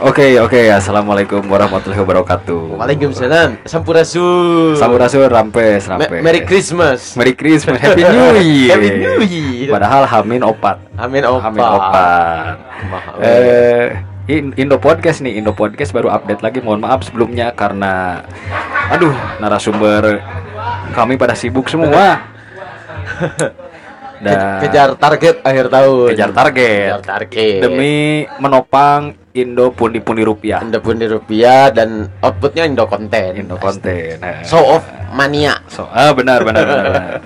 Oke oke assalamualaikum warahmatullahi wabarakatuh. Waalaikumsalam. Sampurasun. Sampurasun rampes rampes. Me- Merry Christmas. Merry Christmas, Happy New Year. Happy New Year. Padahal Hamin opat. Amin opa. Hamin opat. Eh, In- Indo Podcast nih, Indo Podcast baru update lagi. Mohon maaf sebelumnya karena, aduh, narasumber kami pada sibuk semua. Dan kejar target akhir tahun. kejar target Kejar target. demi menopang Indo pundi-pundi rupiah. Indo pundi rupiah dan outputnya Indo konten. Indo konten. Nah. Show off mania. So, ah benar benar benar. benar.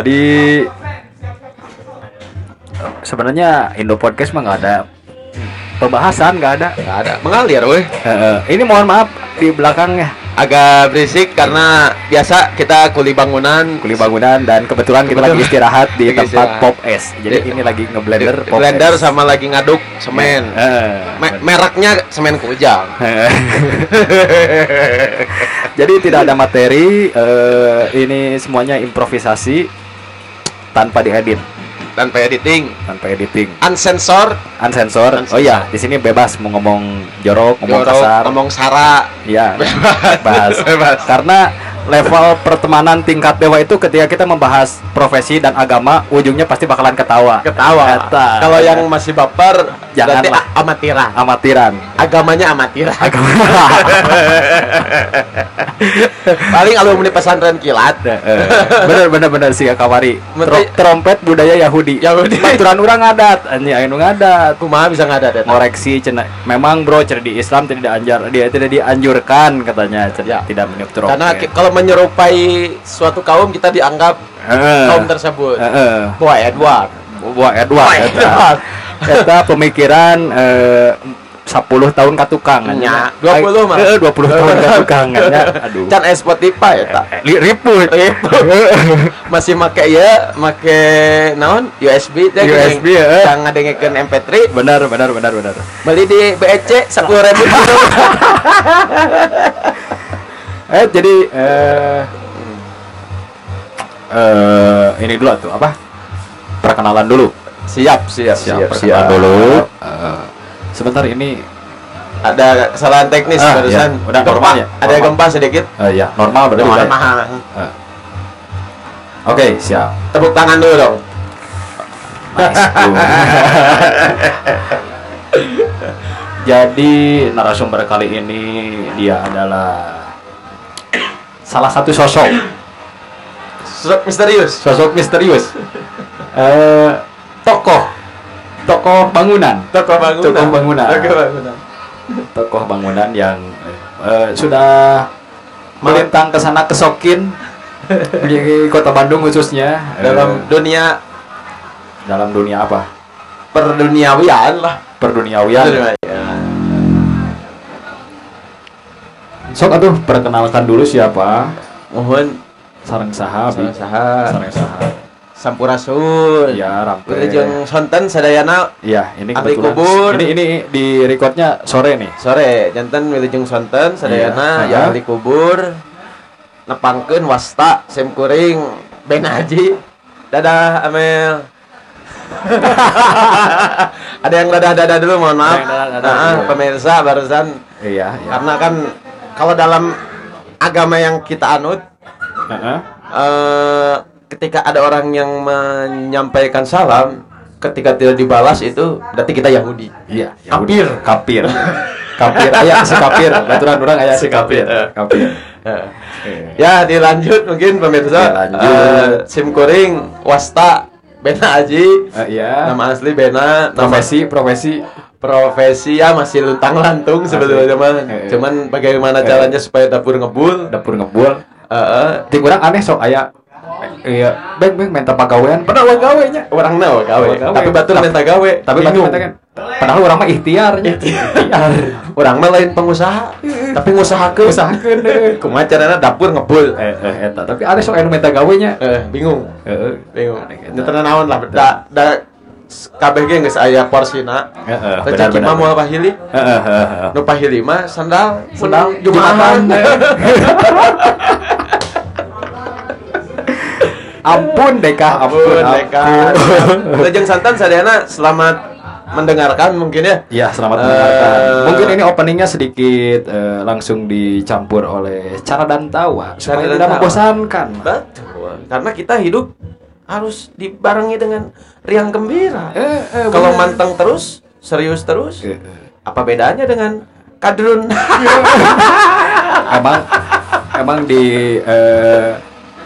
Jadi sebenarnya Indo Podcast mah nggak ada pembahasan nggak ada. Gak ada. Mengalir weh. Eh, eh, ini mohon maaf di belakangnya Agak berisik karena biasa kita kuli bangunan. kuli bangunan dan kebetulan kita lagi istirahat di tempat istirahat. Pop Es. Jadi Di- ini lagi ngeblender Pop blender Es. sama lagi ngaduk semen. Eh, Me- mereknya semen kujang. Jadi tidak ada materi. eh, ini semuanya improvisasi tanpa diedit, Tanpa editing. tanpa editing. Unsensor. unsensor. Unsensor. Oh iya, di sini bebas mau ngomong jorok, ngomong jorok, kasar. ngomong sara. Iya, bebas. Bebas. Karena level pertemanan tingkat dewa itu ketika kita membahas profesi dan agama, ujungnya pasti bakalan ketawa. Ketawa. Eta. Kalau yang masih baper, Jangan berarti lah. amatiran. amatiran. Agamanya amatiran. Agama. Paling alumni pesantren kilat. Eh, bener bener bener sih Kawari. Menteri- trompet budaya Yahudi. Yahudi. Aturan orang adat, ini anu ngadat. Kumaha bisa data? Ngoreksi cina. Memang bro, cerita di Islam tidak dianjar, dia tidak dianjurkan katanya, Cen. Ya. tidak meniup trompet. Karena kalau menyerupai suatu kaum kita dianggap Heeh. kaum tersebut. Heeh. Boy Edward. Wah Edward, eta. Edward. Eta pemikiran eh, 10 tahun ka tukang Nya, nya. 20 mah. Heeh, 20 tahun ka tukang nya. Aduh. Can Spotify eta. Eh, ribut. Masih make ya, make naon USB teh USB, ya. Yang ngadengekeun MP3 benar benar benar benar. beli di BEC 10.000 ribu Eh jadi eh eh ini dulu tuh apa? Perkenalan dulu. siap siap siap perkenalan dulu. Eh, sebentar ini ada kesalahan teknis Ah, barusan iya. Udah Gempa. normal ya? ada Normal. gempa sedikit eh, ya normal berarti. Normal. ya? Eh. Oke, siap. tepuk tangan dulu dong Nice. Jadi narasumber kali ini dia adalah salah satu sosok. Sosok misterius. Sosok misterius. Eh tokoh. Tokoh bangunan. Tokoh bangunan. Tokoh bangunan. tokoh bangunan. Tokoh bangunan yang eh, sudah melintang ke sana kesokin di kota Bandung khususnya. Dalam dunia dalam dunia apa? perduniawian lah. Perduniawian. Perduniawian. Sok atuh perkenalkan dulu siapa? Mohon. Sarang saha Bi. saha. Sarang saha. Sampurasun ya rampe Wilujeng sonten sadayana. Iya ini kebetulan. kubur. ini ini di recordnya sore nih. Sore jantan Wilujeng sonten sadayana Iya. ya ahli kubur. Nepangkeun wasta sim kuring Ben Haji. Dadah Amel. Ada yang dadah-dadah dulu mohon maaf. Ada yang dadah-dadah Nah, pemirsa barusan. Iya iya. Karena kan kalau dalam agama yang kita anut Heeh. eh, ketika ada orang yang menyampaikan salam ketika tidak dibalas itu berarti kita Yahudi Iya, Kapir. kapir. Kapir aya si kapir, baturan orang aya si kapir. Kapir. Ya dilanjut mungkin pemirsa Dilanjut. Eh, sim kuring wasta Bena Aji eh, iya. nama asli Bena nama Profesi, profesi. Profesi ya masih luntang lantung sebetulnya mah Eh, eh. cuman bagaimana caranya supaya dapur ngebul Dapur ngebul. Eh, eh, Ting urang aneh sok aya iya, beng beng minta pagawean. Padahal gawe nya. orang nawa gawe tapi batur Tapi- minta gawe Tapi batu Bingung. minta kan. Padahal orang mah ikhtiarnya. Ikhtiar. orang mah lain pengusaha tapi ngusahakeun Usahakeun deh. kumaha carana dapur ngebul Eh, eh, eta. Tapi ada sok anu minta gawe nya. eh bingung Heeh. bingung Aneh, tenan naon lah da da kabeh ge geus aya porsina rezeki mah moal pahili Heeh, heeh, heeh. nu pahili mah sandal Sendal jumatan Ampun Deka, ampun deka lejeng santan sadayana selamat mendengarkan mungkin ya. Iya, selamat Eh, mendengarkan. Mungkin ini openingnya sedikit eh, langsung dicampur oleh cara dan tawa supaya Cara dan tidak tawa. membosankan. Betul. Karena kita hidup harus dibarengi dengan riang gembira. Eh, eh, Kalau manteng terus, serius terus, Eh, eh. apa bedanya dengan kadrun? emang emang di eh,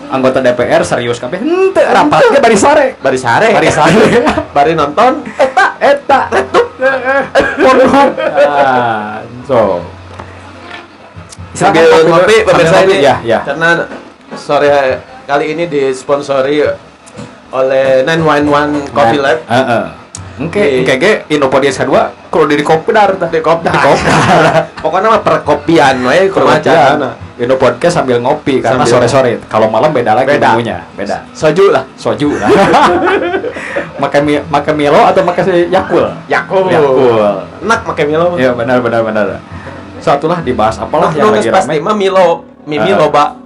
anggota DPR serius kabeh henteu rapatnya bari sare Bari sare. Bari sare. Bari nonton. Eta. eta Pornhub ah so Sambil ngopi pemirsa ini ya ya karena sore kali ini disponsori oleh 911 Coffee Lab. Heeh. Oke, oke, oke, Indopodies kedua, kalau di kopdar, di kopdar, di kopdar, Pokoknya mah perkopian we kumaha carana. Indo podcast sambil ngopi karena Sambil- sore-sore. Kalau malam beda lagi Beda. menunya, beda. Soju lah. Soju lah. makan mi makan Milo atau makan si Yakul? Yakul. Yakul. Enak make Milo. Iya benar benar benar. Satulah dibahas apalah yang Nulis lagi pasti ramai. mah Milo, Mimi Eh. loba. Eh,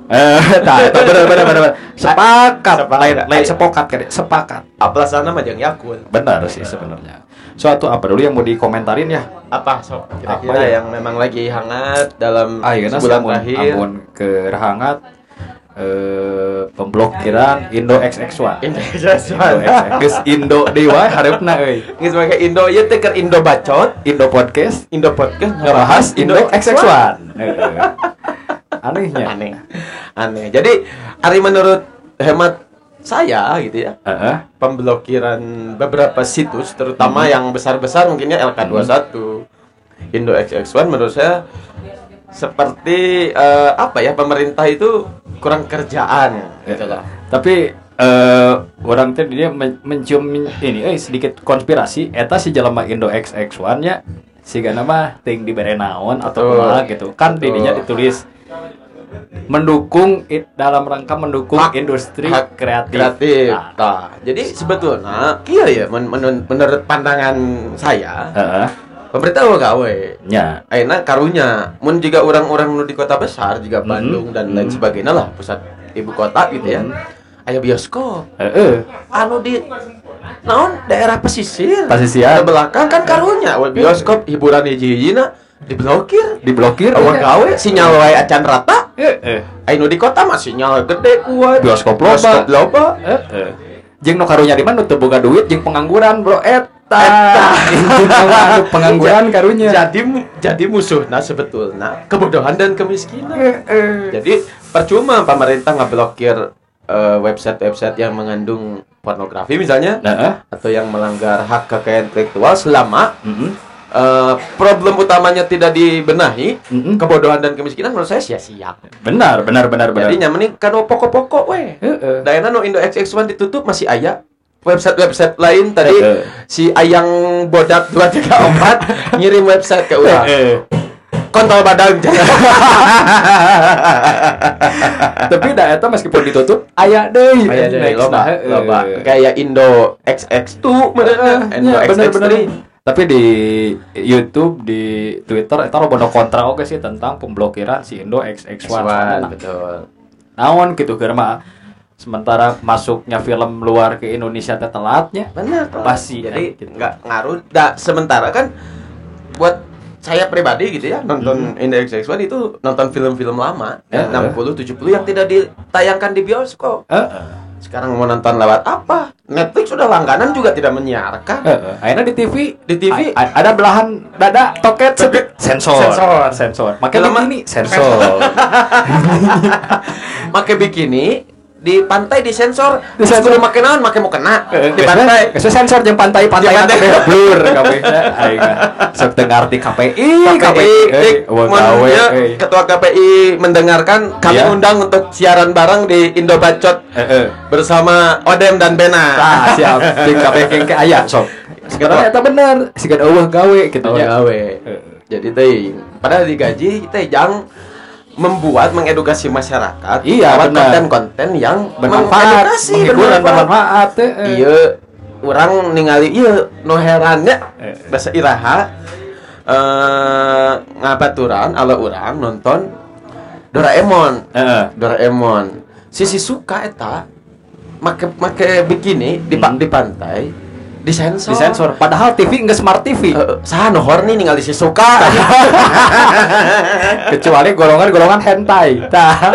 tah, itu benar benar benar. benar. Sepakat, Sepakat. lain lain sepakat kan, sepakat. Aplasana mah jeung Yakul. Benar sih sebenarnya. Suatu apa dulu yang mau dikomentarin ya? Apa Apa kira-kira ya? yang memang lagi hangat dalam Ah, iya, sebulan amun, terakhir? amun ke Rahangat eh pemblokiran Indo XX1. Indonesia Indo XX. Geus Indo dewa harapna euy. Geus make Indo ieu teh keur Indo bacot, Indo podcast Indo podcast ngebahas Indo XX1. Anehnya. Aneh. Aneh. Jadi hari menurut hemat saya gitu ya, Heeh. pemblokiran beberapa situs terutama Hmm. yang besar-besar mungkinnya LK21, Indo XX1 menurut saya seperti eh, apa ya pemerintah itu kurang kerjaan gitu lah. Tapi eh orang teh dia men- mencium ini eh sedikit konspirasi eta si jelema Indo XX1 nya siga nama ting dibere naon atau kumaha gitu. Kan Betul. didinya ditulis mendukung dalam rangka mendukung Hak- industri hak kreatif. kreatif. Nah, Nah, jadi sebetulnya iya ya men- men- menurut pandangan saya heeh. pemerintah mau gawe nya. Aina karunya mun juga orang-orang di kota besar juga Mhm. Bandung dan lain Mhm. sebagainya lah pusat ibu kota gitu ya Mhm. aya bioskop Heeh. anu di naon daerah pesisir Pesisir. Ke belakang kan karunya bioskop hiburan hiji-hijina diblokir Diblokir Awal nya. gawe sinyal wae acan rata Heeh. Ainu di kota mah sinyal gede kuat Bioskop loba. bioskop loba Heeh. Jeung nu karunya di mana boga duit jeung pengangguran, Bro. Eta. Eta. Pengangguran karunya. jadi jadi musuh nah sebetulnya kebodohan dan kemiskinan Heeh. Jadi percuma pemerintah ngeblokir eh, website-website yang mengandung pornografi misalnya Nah, atau yang melanggar hak kekayaan intelektual selama heeh. Eh, problem utamanya tidak dibenahi, Mm-mm. kebodohan dan kemiskinan menurut saya sia-sia. Benar, benar, benar, benar. Jadi nyamenin kan pokok-pokok weh. Heeh. Dayana no Indo XX1 ditutup masih aya website-website lain tadi Heeh. si Ayang Bodak 234 ngirim website ke urang. Heeh. Kontol badang. Tapi da eta meskipun ditutup aya deui. Aya deui, Next, loba, nah, heeh. loba. Kayak Indo XX2 benernya, Indo Ya, bener, XX3. Tapi di YouTube, di Twitter, lo bono kontra oke sih tentang pemblokiran si Indo XX1. X1, Nah, betul. naon gitu keur mah sementara masuknya film luar ke Indonesia teh telatnya. Benar, Pasti, Jadi gitu. nggak ngaruh. Da, sementara kan buat saya pribadi gitu ya nonton Indo XX1 itu nonton film-film lama ya, Hmm. Eh. 60 70 yang tidak ditayangkan di bioskop. Heeh. Sekarang mau nonton lewat apa? Netflix sudah langganan juga tidak menyiarkan. Heeh. Akhirnya di TV, Di TV. a- ada belahan dada toket Toket. sensor. Sensor. Sensor. Makanya Lama- ini sensor. Make bikini di pantai disensor, Disensor. disensor make naon, make mau kena di pantai. Geus sensor jeung pantai pantai Di pantai. blur kabeh. Sok teu ngarti KPI, KPI, euy. ketua KPI mendengarkan kami Iya. undang untuk siaran bareng di Indo Bacot bersama Odem dan Bena. Tah siap jeung KPI ke aya sok. Sekarang eta bener, sigan eueuh gawe gitu Oh, nya. gawe. Jadi teh padahal digaji teh jang membuat mengedukasi masyarakat Iya, konten-konten yang Bermanfaat, dan bermanfaat heeh. Iya, orang ningali iya no herannya Eh. bahasa iraha eh ngabaturan ala orang nonton Doraemon. Heeh. Doraemon. Sisi suka eta make make bikini di, Hmm. di pantai disensor. disensor. Padahal TV nggak smart TV Eh, Saha no horny ningali si suka. kecuali golongan-golongan hentai. Tah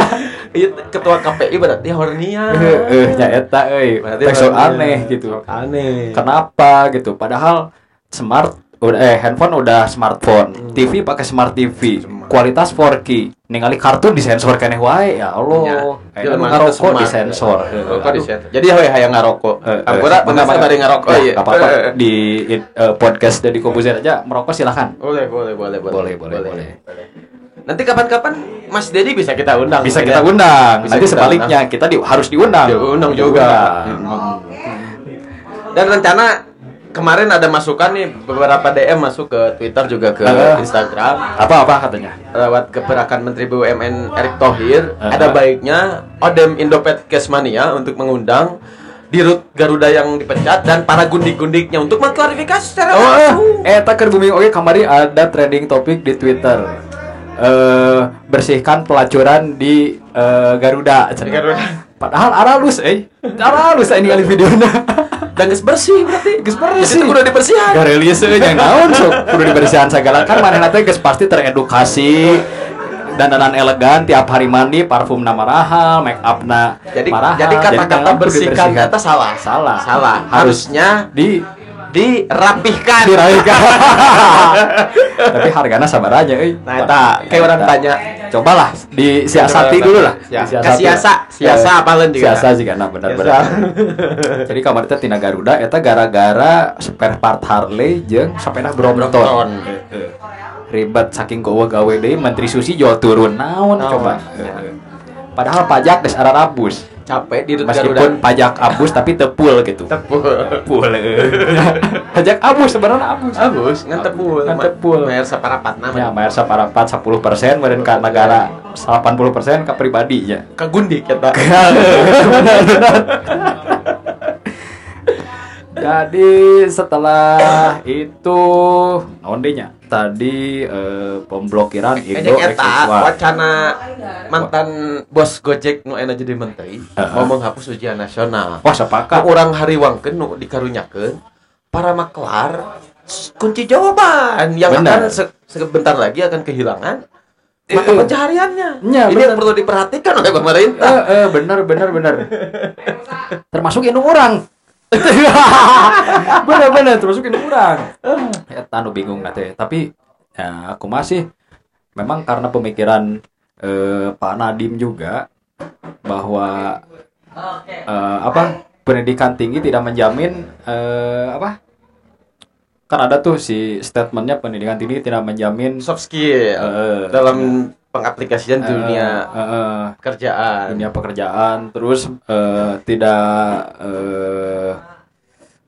Iya, ketua KPI berarti hornya. eh eh, nya eta euy. Berarti aneh gitu. Aneh. kenapa gitu? Padahal smart udah eh handphone udah smartphone. TV pakai smart TV Smart. kualitas 4K ningali kartun disensor keneh wae ya Allah Ya, jelema ngarokok disensor Rokok disensor. Jadi we hayang ngarokok. Eh, eh, Ampura enggak, bener bari ngarokok ya, iya. nggak apa-apa Eh, eh. di eh, podcast dari Kobuzer aja merokok silahkan Boleh, boleh, boleh, Boleh, boleh, boleh. Nanti kapan-kapan Mas Dedi bisa kita undang. bisa kita ya. undang Bisa nanti kita sebaliknya kita di, harus diundang Diundang juga. Hmm. Dan rencana kemarin ada masukan nih beberapa DM masuk ke Twitter juga ke Eh. Instagram apa apa katanya lewat keperakan Menteri BUMN Erick Thohir Uh-huh. ada baiknya Odem Indopet Kesmania untuk mengundang Dirut Garuda yang dipecat dan para gundik-gundiknya untuk mengklarifikasi secara Oh, langsung. eh, eta keur booming oke kemarin ada trending topik di Twitter. Eh bersihkan pelacuran di eh, Garuda. cenah. Garuda. Padahal aralus eh. Aralus ini kali videonya. Dan geus bersih berarti. Geus bersih. Itu udah dibersihan. Garelius euy yang naon sok kudu dibersihan segala kan manehna teh geus pasti teredukasi dandanan elegan tiap hari mandi parfum nama mahal make up na Jadi mahal. jadi kata-kata kudu bersihkan kata salah. salah Salah. Harusnya di dirapihkan. diraikan tapi harganya sabar aja euy. Nah, eta kayak orang tanya cobalah disiasati dulu lah. Ya, kasiasa, lah. siasa Eh, apaleun juga. siasa sih karena benar-benar Siasa. jadi kamar teh tina Garuda eta gara-gara spare part Harley jeung sepeda Brompton. Ribet saking gowa gawe deui menteri susi jual turun. Naon coba. Heeh. padahal pajak geus ara rabus Capek di Garuda. meskipun pajak abus tapi tepul gitu tepul. tepul pajak abus sebenarnya abus Abus, ngan tepul. Ngan tepul. Bayar saparapat Ya, nama. bayar saparapat 10 persen, kemudian ke negara 80 persen ke pribadinya. Ka gundik eta. Jadi setelah itu ondenya tadi eh, pemblokiran Indo eta XX1. wacana mantan bos Gojek nu enak jadi menteri Heeh. mau menghapus ujian nasional. Wah sepakat. Ka orang hariwangkeun nu dikarunyakeun para maklar kunci jawaban yang Benar. akan se- sebentar lagi akan kehilangan Eh, mata eh. pencahariannya. Nya, Ini yang benar. perlu diperhatikan oleh pemerintah. Eh, eh, bener bener bener. Termasuk ini orang. bener bener termasuk ini orang. Eta nu bingung nate. Tapi ya aku masih memang karena pemikiran eh, Pak Nadim juga bahwa eh, apa pendidikan tinggi tidak menjamin eh, apa kan ada tuh si statementnya pendidikan tinggi tidak menjamin Soft skill eh, dalam pengaplikasian eh, dunia eh, eh, kerjaan. dunia pekerjaan terus eh, tidak eh,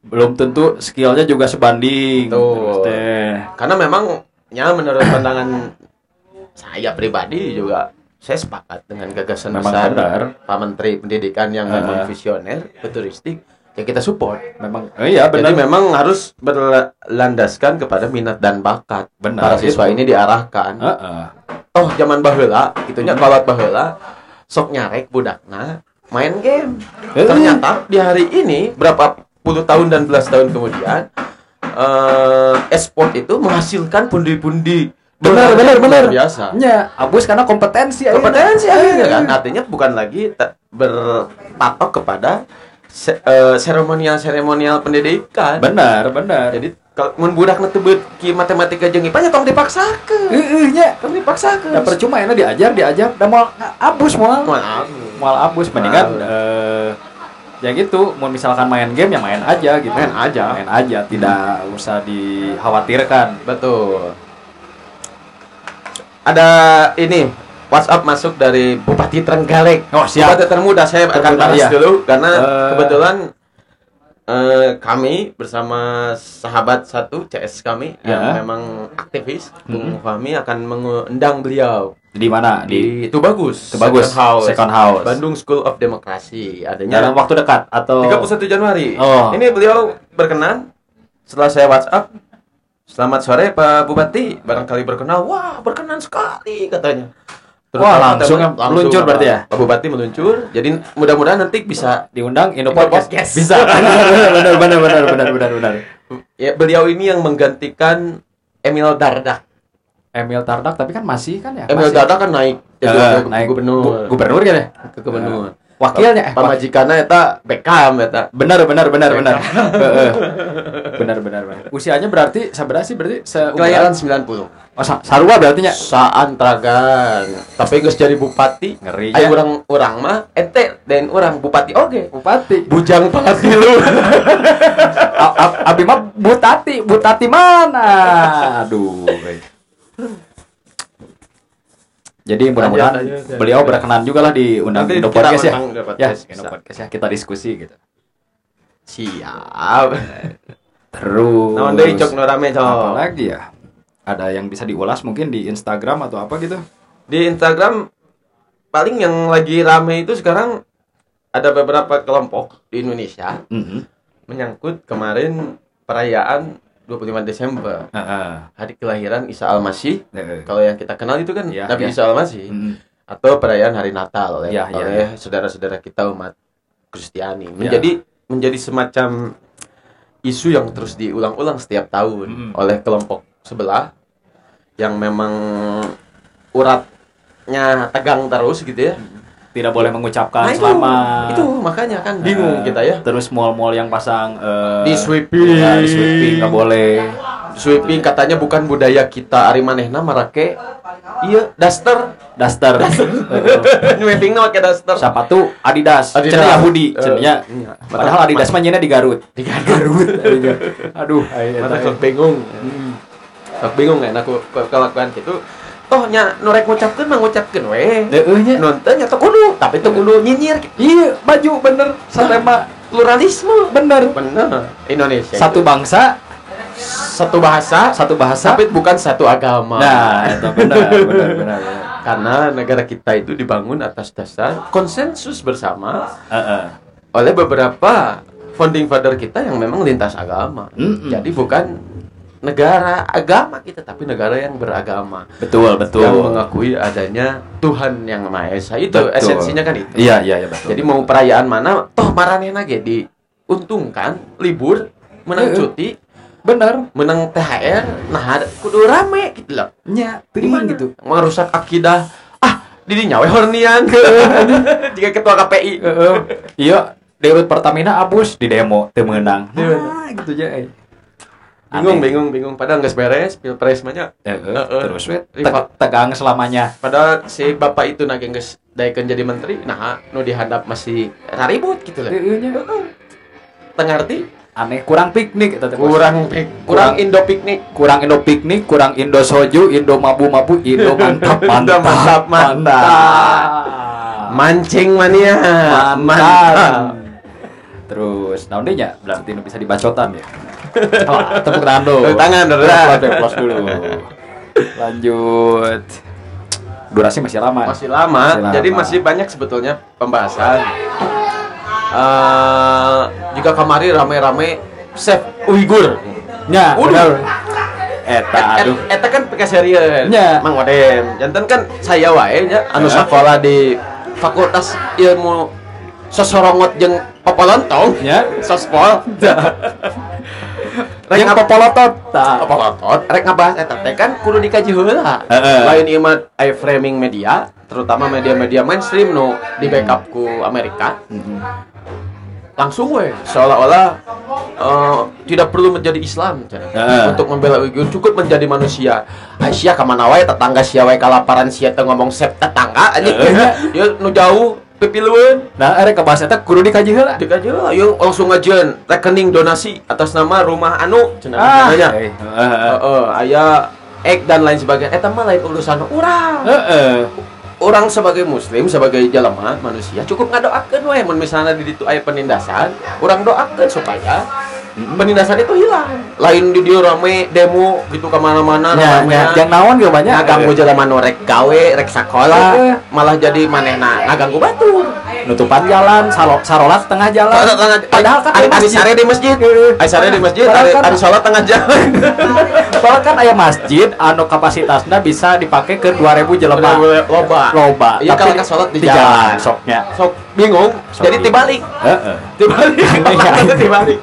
belum tentu skillnya juga sebanding Betul. teh Karena memang ya menurut pandangan saya pribadi juga saya sepakat dengan gagasan Memang besar benar. Pak Menteri Pendidikan yang Eh. memang visioner, futuristik, ya kita support. memang eh, iya benar Jadi memang harus berlandaskan kepada minat dan bakat. Benar, Para siswa itu. ini diarahkan. Eh, eh. Oh, zaman baheula, itunya kolot baheula sok nyarek budakna main game. Eh. Ternyata di hari ini berapa puluh tahun dan belas tahun kemudian eh e-sport itu menghasilkan pundi-pundi benar benar benar biasa. nya abus karena kompetensi akhirnya. Kompetensi akhirnya Eh, kan artinya bukan lagi berpatok kepada se- eh, seremonial-seremonial pendidikan. benar benar Jadi kalau budak netebut ki matematika jeung IPA nya tong dipaksakeun. eh eh, nya Tong dipaksakeun. ya percuma enak diajar diajar dan mau abus mau Maaf. mal abus mendingan eh, ya gitu mau misalkan main game ya main aja gitu Main aja. main aja tidak usah dikhawatirkan Betul. Ada ini WhatsApp masuk dari Bupati Trenggalek. Oh, siap. Bupati termuda saya akan bahas iya. dulu karena Eh. kebetulan eh, kami bersama sahabat satu CS kami yang Ya. memang aktivis, Hmm. Bung Fahmi akan mengundang beliau di mana di di itu bagus. Itu bagus. Second House. Second House. Bandung School of Democracy. Adanya dalam waktu dekat atau 31 Januari. Oh. Ini beliau berkenan setelah saya WhatsApp. Selamat sore Pak Bupati. Barangkali berkenan. Wah, berkenan sekali katanya. Wah, langsung ya, meluncur berarti ya? Pak Bupati meluncur. Jadi mudah-mudahan nanti bisa Diundang Indo Podcast. Bisa. benar benar benar benar benar benar ya beliau ini yang menggantikan Emil Dardak. Emil Tardak tapi kan masih kan ya? Emil masih. Dardak kan naik jadi ke naik gubernur. gu- gubernur kan ya? ke gubernur. Wakilnya eh Pamajikanna eta Beckham eta. benar benar benar benar. Benar benar benar. Usianya berarti seberapa sih berarti seumuran 90. Oh, sa- sarua berarti nya. Saantragan. Tapi geus jadi bupati. Ngeri ya. urang urang mah ente dan urang bupati oge. Bupati. Bujang banget lu. A- a- Abi mah Butati, Butati mana? Aduh. Jadi mudah-mudahan beliau berkenan juga lah diundang Nanti Indo Podcast ya. Ya, Podcast, Indo bisa. Podcast ya kita diskusi gitu. Siap. Terus. Naon deui cok nu rame apa cok. lagi ya? Ada yang bisa diulas mungkin di Instagram atau apa gitu? Di Instagram paling yang lagi rame itu sekarang ada beberapa kelompok di Indonesia Mhm. menyangkut kemarin perayaan 25 Desember Heeh. hari kelahiran Isa Al-Masih. Heeh. Kalau yang kita kenal itu kan Iya, Nabi iya. Isa Al-Masih Mhm. atau perayaan hari Natal oleh, Iya, iya, oleh iya. saudara-saudara kita umat Kristiani. Iya. Menjadi menjadi semacam isu yang terus diulang-ulang setiap tahun Mhm. oleh kelompok sebelah yang memang uratnya tegang terus gitu ya. Tidak boleh mengucapkan Nah, itu, selamat. itu makanya kan bingung Eh, kita ya. Terus mall-mall yang pasang eh, Di sweeping. ya, di sweeping nggak boleh. Sweeping katanya bukan budaya kita ari manehna marake iya daster Daster. Sweeping na pakai daster Sepatu Adidas. Adidas. Cenah Yahudi, Eh, cenanya. iya. Padahal Adidas mah di Garut. di Garut Aduh, ayo mana bingung sok bingung kan aku ke- kelakuan gitu toh nya norek ngucapkeun mah ngucapkeun we Heeh nya. nonton nya teu kudu tapi teu kudu nyinyir. Iya, baju bener satema pluralisme bener. bener Indonesia Satu bangsa, satu bahasa satu bahasa. tapi bukan satu agama Nah, itu benar, benar, benar. benar. karena negara kita itu dibangun atas dasar konsensus bersama Heeh. oleh beberapa founding father kita yang memang lintas agama. Mm-mm. Jadi bukan negara agama kita, tapi negara yang beragama Betul, betul. yang mengakui adanya Tuhan yang Maha Esa. Itu Betul. esensinya kan itu. Iya, iya, iya betul. Jadi mau perayaan mana, toh maranehna ge diuntungkan libur, menang Heeh. cuti, bener. menang THR, nah kudu rame gitu loh. Nya, Gimana gitu. Merusak akidah. Ah, dirinya we hornian. Jika ketua KPI. Iya, di Pertamina abus di demo. Iya. Nah, gitu aja. Bingung, Aneh. bingung, bingung. Padahal nggak beres, pilpres mah nya. Heeh, Heeh. terus we Rival. te- tegang selamanya. Padahal si bapak itu nage geus daekeun jadi menteri, nah nu dihandap masih raribut gitu lah. Heeh nya. Tengah arti Aneh kurang piknik eta teh. Bos. kurang pik- Kurang- kurang Indo piknik. kurang Indo piknik, kurang Indo soju, Indo mabu-mabu, Indo mantap, Indo mantap, mantap, mantap. Mancing mania. Mantap. Terus, nah nya berarti nu bisa dibacotan ya. Wah, tepuk tangan dulu. Tepuk tangan. Applause, applause dulu. Lanjut. Durasi masih lama. Masih lama, Masih lama. jadi masih banyak sebetulnya pembahasan. Eh, juga kemarin rame-rame Chef Uighur. Nya, Udah. benar. Eta Et- aduh. et- Eta kan pika serius. Nya. Mang Wadem. Jantan kan saya wae nya anu Ya. sekolah di Fakultas Ilmu Sosorongot jeung Popolontong. Nya. Sospol. Rek Yang ngapa popolotot. Tah. Popolotot rek ngabahas eta teh kan kudu dikaji heula. Heeh. Lain ieu mah eye framing media, terutama media-media mainstream nu di backup ku Amerika. Langsung we seolah-olah eh, tidak perlu menjadi Islam. Heeh. untuk membela Uighur cukup menjadi manusia. Aisyah ka mana wae tetangga sia wae kalaparan sia ngomong sep tetangga anjing. Ieu nu jauh pipilueun. Nah, erek kebahas eta kudu dikaji heula. Dikaji lah, yuk langsung ngajian rekening donasi atas nama rumah anu cenah Ah, namanya. eh, heeh. Aya ek dan lain sebagainya. Eta mah lain urusan urang. Heeh. Orang sebagai muslim, sebagai jalema manusia cukup ngadoakeun we mun misalnya di ditu aya penindasan, urang doakeun supaya penindasan itu hilang lain di dia rame demo gitu ke mana-mana Ya, rame. ya, yang naon ge banyak. ngaganggu jelema nu rek gawe rek sakola Heeh. malah jadi manehna ngaganggu batur nutupan jalan, salo, sarolat tengah jalan. Padahal kan ari masjid. sare di masjid sare di masjid Padahal ari, kan- sholat tengah jalan Padahal kan aya masjid anu kapasitasnya bisa dipakai ke 2000 jelema. loba Loba. iya Tapi kalau sholat di jalan soknya. sok bingung jadi tibalik Iya. dibalik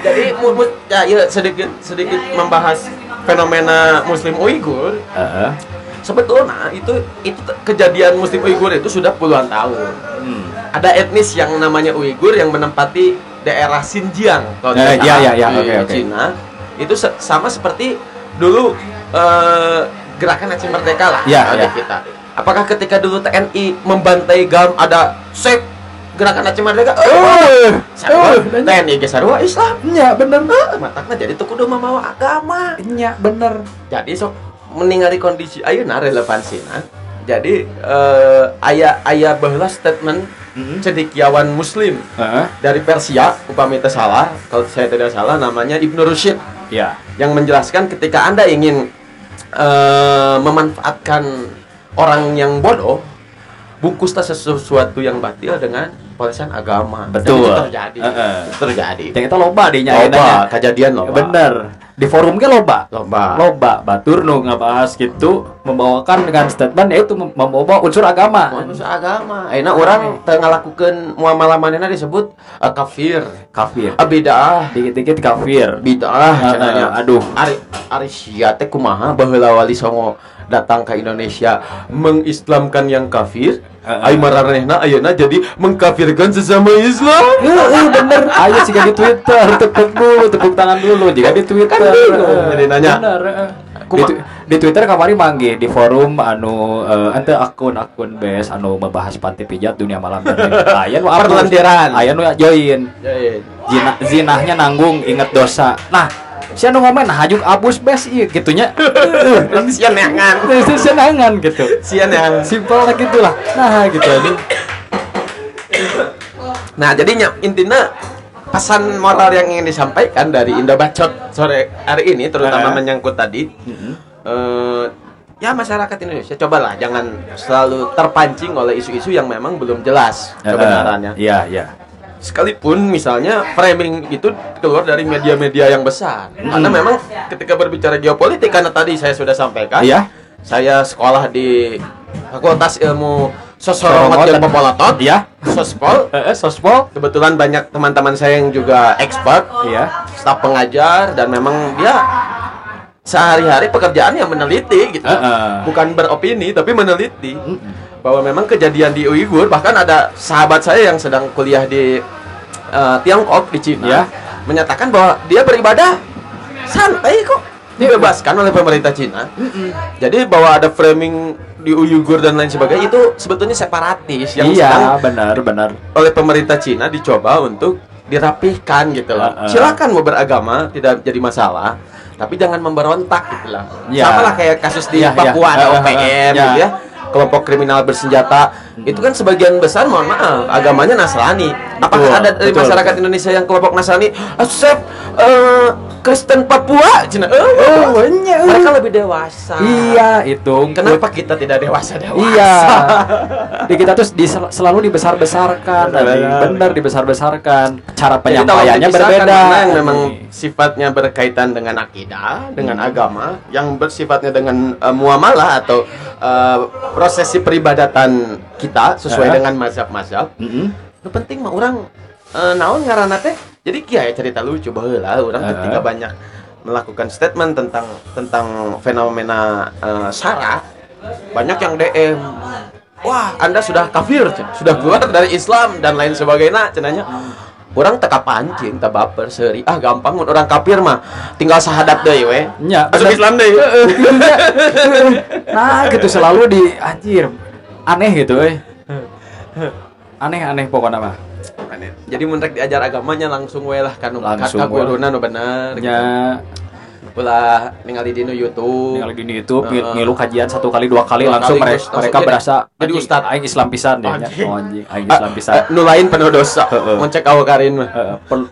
jadi mu- mu- ya, ya sedikit sedikit membahas fenomena muslim Uighur Heeh. Sebetulnya itu itu kejadian muslim Uighur itu sudah puluhan tahun Hmm. ada etnis yang namanya Uighur yang menempati daerah Xinjiang kalau Eh, iya, salah, iya, iya, di oke, oke. Cina itu se- sama seperti dulu eh, gerakan Aceh Merdeka lah Iya, iya. di kita apakah ketika dulu TNI membantai GAM ada sek gerakan Aceh Merdeka Eh, Sarua, eh, TNI ge sarua Islam Nya bener. matakna jadi tuh kudu mamawa agama Nya bener. jadi sok meninggali kondisi ayeuna relevansina jadi eh, ayah ayah bahwa statement cendekiawan muslim Heeh. dari Persia upami teu salah kalau saya tidak salah namanya Ibnu Rushd Ya. yang menjelaskan ketika anda ingin eh, memanfaatkan orang yang bodoh bungkuslah sesuatu yang batil dengan polesan agama Dan Betul. itu terjadi Heeh. Itu terjadi Yang kita loba deh loba kejadian loba Bener. Di forum ge loba. loba Loba batur nu ngabahas gitu membawakan dengan statement yaitu mem- membawa unsur agama. Manusia agama. Ayeuna orang teu ngalakukeun muamalah manehna disebut uh, kafir. Kafir. Ah, bidah. Dikit-dikit kafir. Bidah cenanya. aduh. Ari ari sia teh kumaha baheula wali songo datang ke Indonesia mengislamkan yang kafir. Heeh. Ai maranehna ayeuna jadi mengkafirkan sesama Islam. Heeh, bener. Ayo jika di Twitter, tepuk dulu, tepuk tangan dulu. Jika di Twitter. Kan bingung, Heeh, jadi nanya. Bener. Di, di Twitter kamari mangge di forum anu eh, ente akun-akun bes anu membahas panti pijat dunia malam dan nu hapus. Perlendiran. Aya nu join. Ya, ya. Zina, zinahnya nanggung inget dosa. Nah, si anu ngomen hajuk abus bes ieu gitunya. Sia neangan. Itu senangan gitu. Sia neangan. Simpel lah gitulah. Nah, gitu aja. Nah, jadinya intinya pesan moral yang ingin disampaikan dari Indo Bacot sore hari ini terutama Eh. menyangkut tadi eh, ya masyarakat Indonesia cobalah jangan selalu terpancing oleh isu-isu yang memang belum jelas kebenarannya. Iya, iya. Sekalipun misalnya framing itu keluar dari media-media yang besar. Karena memang ketika berbicara geopolitik karena tadi saya sudah sampaikan, Iya. saya sekolah di Fakultas Ilmu Sosiologi dan Popolatot, Iya. Sospol. Eh, sospol. Kebetulan banyak teman-teman saya yang juga expert, Iya. staf pengajar dan memang dia sehari-hari pekerjaannya meneliti gitu. Heeh. Bukan beropini tapi meneliti bahwa memang kejadian di Uighur bahkan ada sahabat saya yang sedang kuliah di eh, Tiongkok di Cina Ya. menyatakan bahwa dia beribadah santai kok dibebaskan oleh pemerintah Cina. Jadi bahwa ada framing di Uighur dan lain sebagainya itu sebetulnya separatis yang sedang Iya, benar, benar. oleh pemerintah Cina dicoba untuk dirapihkan gitu loh. Heeh. Silakan mau beragama, tidak jadi masalah. Tapi jangan memberontak gitu lah. Ya. Sama lah kayak kasus di Ya, Papua ya. ada OPM ya. gitu ya. Kelompok kriminal bersenjata. Itu kan sebagian besar mohon maaf agamanya Nasrani. Apakah Betul, ada dari betul. masyarakat Indonesia yang kelompok Nasrani? Asep eh, Kristen Papua, Cina. Eh, banyak. mereka lebih dewasa. Iya, itu. Kenapa kita tidak dewasa dewasa? Iya. Di kita tuh di- selalu dibesar-besarkan, Benar. tadi. benar dibesar-besarkan. Cara Jadi tolong penyampaiannya berbeda. yang memang sifatnya berkaitan dengan akidah, dengan agama, yang bersifatnya dengan eh, muamalah atau eh, prosesi peribadatan kita sesuai Eh. dengan mazhab-mazhab. Mm-mm. Yang penting mah orang eh, naon ngaranna teh. Jadi kiai cerita lucu baheula orang Eh. ketika banyak melakukan statement tentang tentang fenomena eh, sara banyak yang DM wah anda sudah kafir sudah keluar dari Islam dan lain sebagainya cenanya orang teka pancing tak baper seri ah gampang mun orang kafir mah tinggal sahadat deui we Nya, masuk. Islam deui Nah, gitu selalu di anjir. Aneh gitu, eh. Aneh-aneh pokoknya mah. jadi mun diajar agamanya langsung we lah kan Langsung kata we. guruna nu bener gitu. Ulah ningali di nu YouTube Ningali gini itu Heeh. ngilu kajian satu kali dua kali Dua langsung kali, mereka, mereka jadi- berasa jadi "Anjing, ustad." aing Islam pisan deh. Anjing. Oh, anjing aing Ah, Islam pisan. eh, nu lain penuh dosa Heeh. mau cek awakarin mah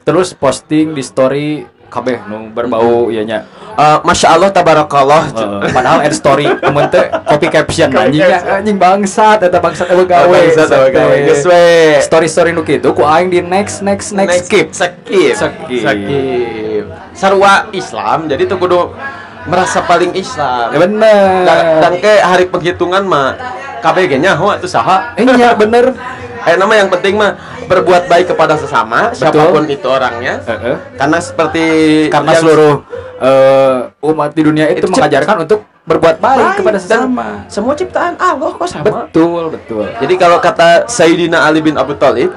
terus posting di story kabeh nu berbau ieu nya. Eh, Masya Allah tabarakallah Heeh, padahal end story kemun teh copy caption anjing ya, anjing bangsat eta bangsat eueuh gawe. Bangsat eueuh gawe. Geus we. Story-story nu kitu ku aing di next next next skip. skip Skip. skip sarua Islam jadi tuh kudu merasa paling Islam Ya bener. dan, dan ke hari penghitungan mah KBG nya ho atuh saha Iya bener. Eh nama yang penting mah berbuat baik kepada sesama siapa pun itu orangnya Heeh. karena seperti karena seluruh eh, umat di dunia itu, Itu cip- mengajarkan untuk berbuat baik, baik kepada dan sesama. semua ciptaan Allah kok sama Betul, betul. jadi kalau kata Sayyidina Ali bin Abi Thalib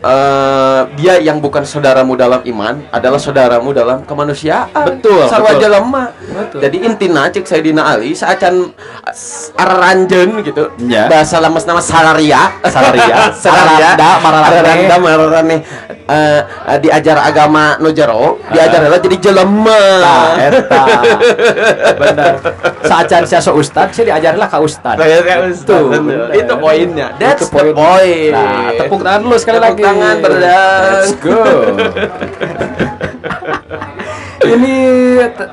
eh, dia yang bukan saudaramu dalam iman adalah saudaramu dalam kemanusiaan. Betul, Sarwa betul. lemah. Betul. Jadi intina cek Sayyidina Ali saacan araranjeun gitu. Ya. Bahasa lemes nama salaria. Salaria. salaria. Sararanda, mararane. Eh, eh, diajar agama nu jero, diajar lah jadi jelema. Nah, eta. Benar. Saacan sia so ustad, sia diajarlah ka ustad. Saya Tuh, bener. Itu poinnya. That's Itu the point. Nah, tepuk tangan dulu sekali Tepuk lagi. tangan, berdang. Let's go. ini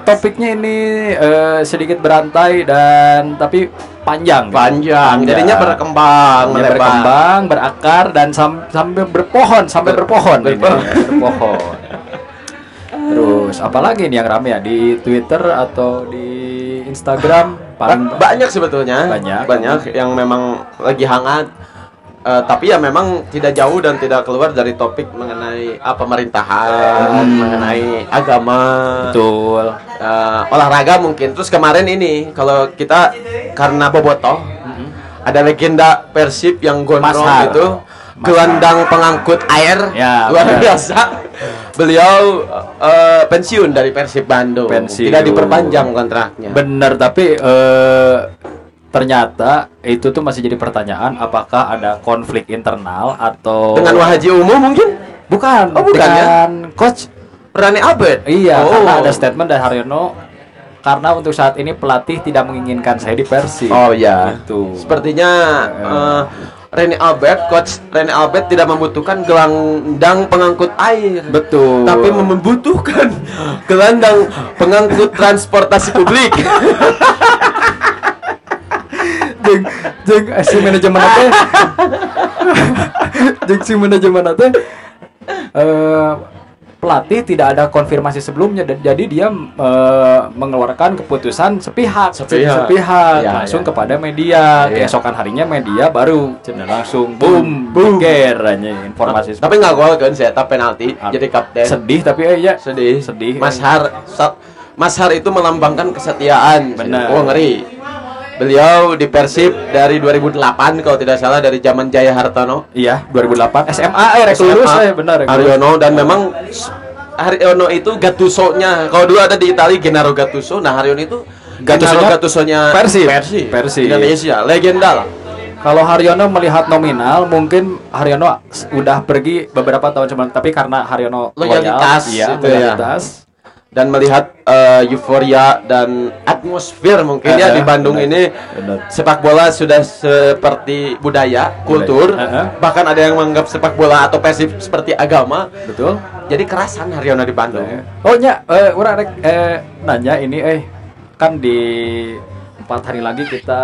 topiknya ini eh, sedikit berantai dan tapi panjang. panjang jadinya berkembang melebar berkembang, berakar dan sam- sampai berpohon, sampai Ber- berpohon. berpohon. berpohon. Terus apalagi nih yang rame ya di Twitter atau di Instagram paling Ba- banyak sebetulnya Banyak. banyak yang memang lagi hangat Eh, tapi ya memang tidak jauh dan tidak keluar dari topik mengenai apa pemerintahan Hmm. mengenai agama betul. eh, olahraga mungkin terus kemarin ini kalau kita karena bobotoh ada legenda Persib yang gondrong Mashar. itu. Gelandang pengangkut air. Ya, luar benar. biasa. Beliau eh, pensiun dari Persib Bandung. Pensiun. tidak diperpanjang kontraknya. Bener tapi eh, ternyata itu tuh masih jadi pertanyaan apakah ada konflik internal atau dengan Wahaji Umum mungkin? Bukan. Oh, bukan ya? dengan coach. Rani Abed? Iya oh. karena ada statement dari Haryono karena untuk saat ini pelatih tidak menginginkan saya di Persib. Oh ya Gitu. sepertinya eh, Rene Albert, coach Rene Albert tidak membutuhkan gelandang pengangkut air. betul tapi membutuhkan gelandang pengangkut transportasi publik. jeng jeng eh, si manajemen teh jeng si manajemen teh eh, pelatih tidak ada konfirmasi sebelumnya dan jadi dia eh, mengeluarkan keputusan sepihak Sepihak. sepihak Ya, langsung ya. kepada media Ya. keesokan harinya media baru cenah langsung boom boom geger aja informasi tapi nggak gol kan saya penalti Ah, jadi kapten. sedih tapi eh ya sedih. sedih Mas Har, Sa- Mas Har itu melambangkan kesetiaan. Benar. Oh ngeri. Beliau di Persib dari 2008 kalau tidak salah dari zaman Jaya Hartono. iya 2008 SMA eh rek lulus SMA, eh benar rek lulus. Haryono dan memang Haryono itu Gattuso-nya. Kalau dulu ada di Italia Gennaro Gattuso, nah Haryono itu Gattuso-nya Gattuso-nya Persib. Persib. Persib. Indonesia, legenda lah. Kalau Haryono melihat nominal, mungkin Haryono udah pergi beberapa tahun sebelum, tapi karena Haryono Loyalitas loyal, iya, itu ya. Dan melihat eh, euforia dan atmosfer mungkin ya Eh, di Bandung benar. ini Benar. sepak bola sudah seperti budaya, kultur, Eh, eh. bahkan ada yang menganggap sepak bola atau persib seperti agama. Betul. Jadi kerasan Haryono di Bandung. Oh nya, eh, urang rek eh, nanya ini, eh kan di empat hari lagi kita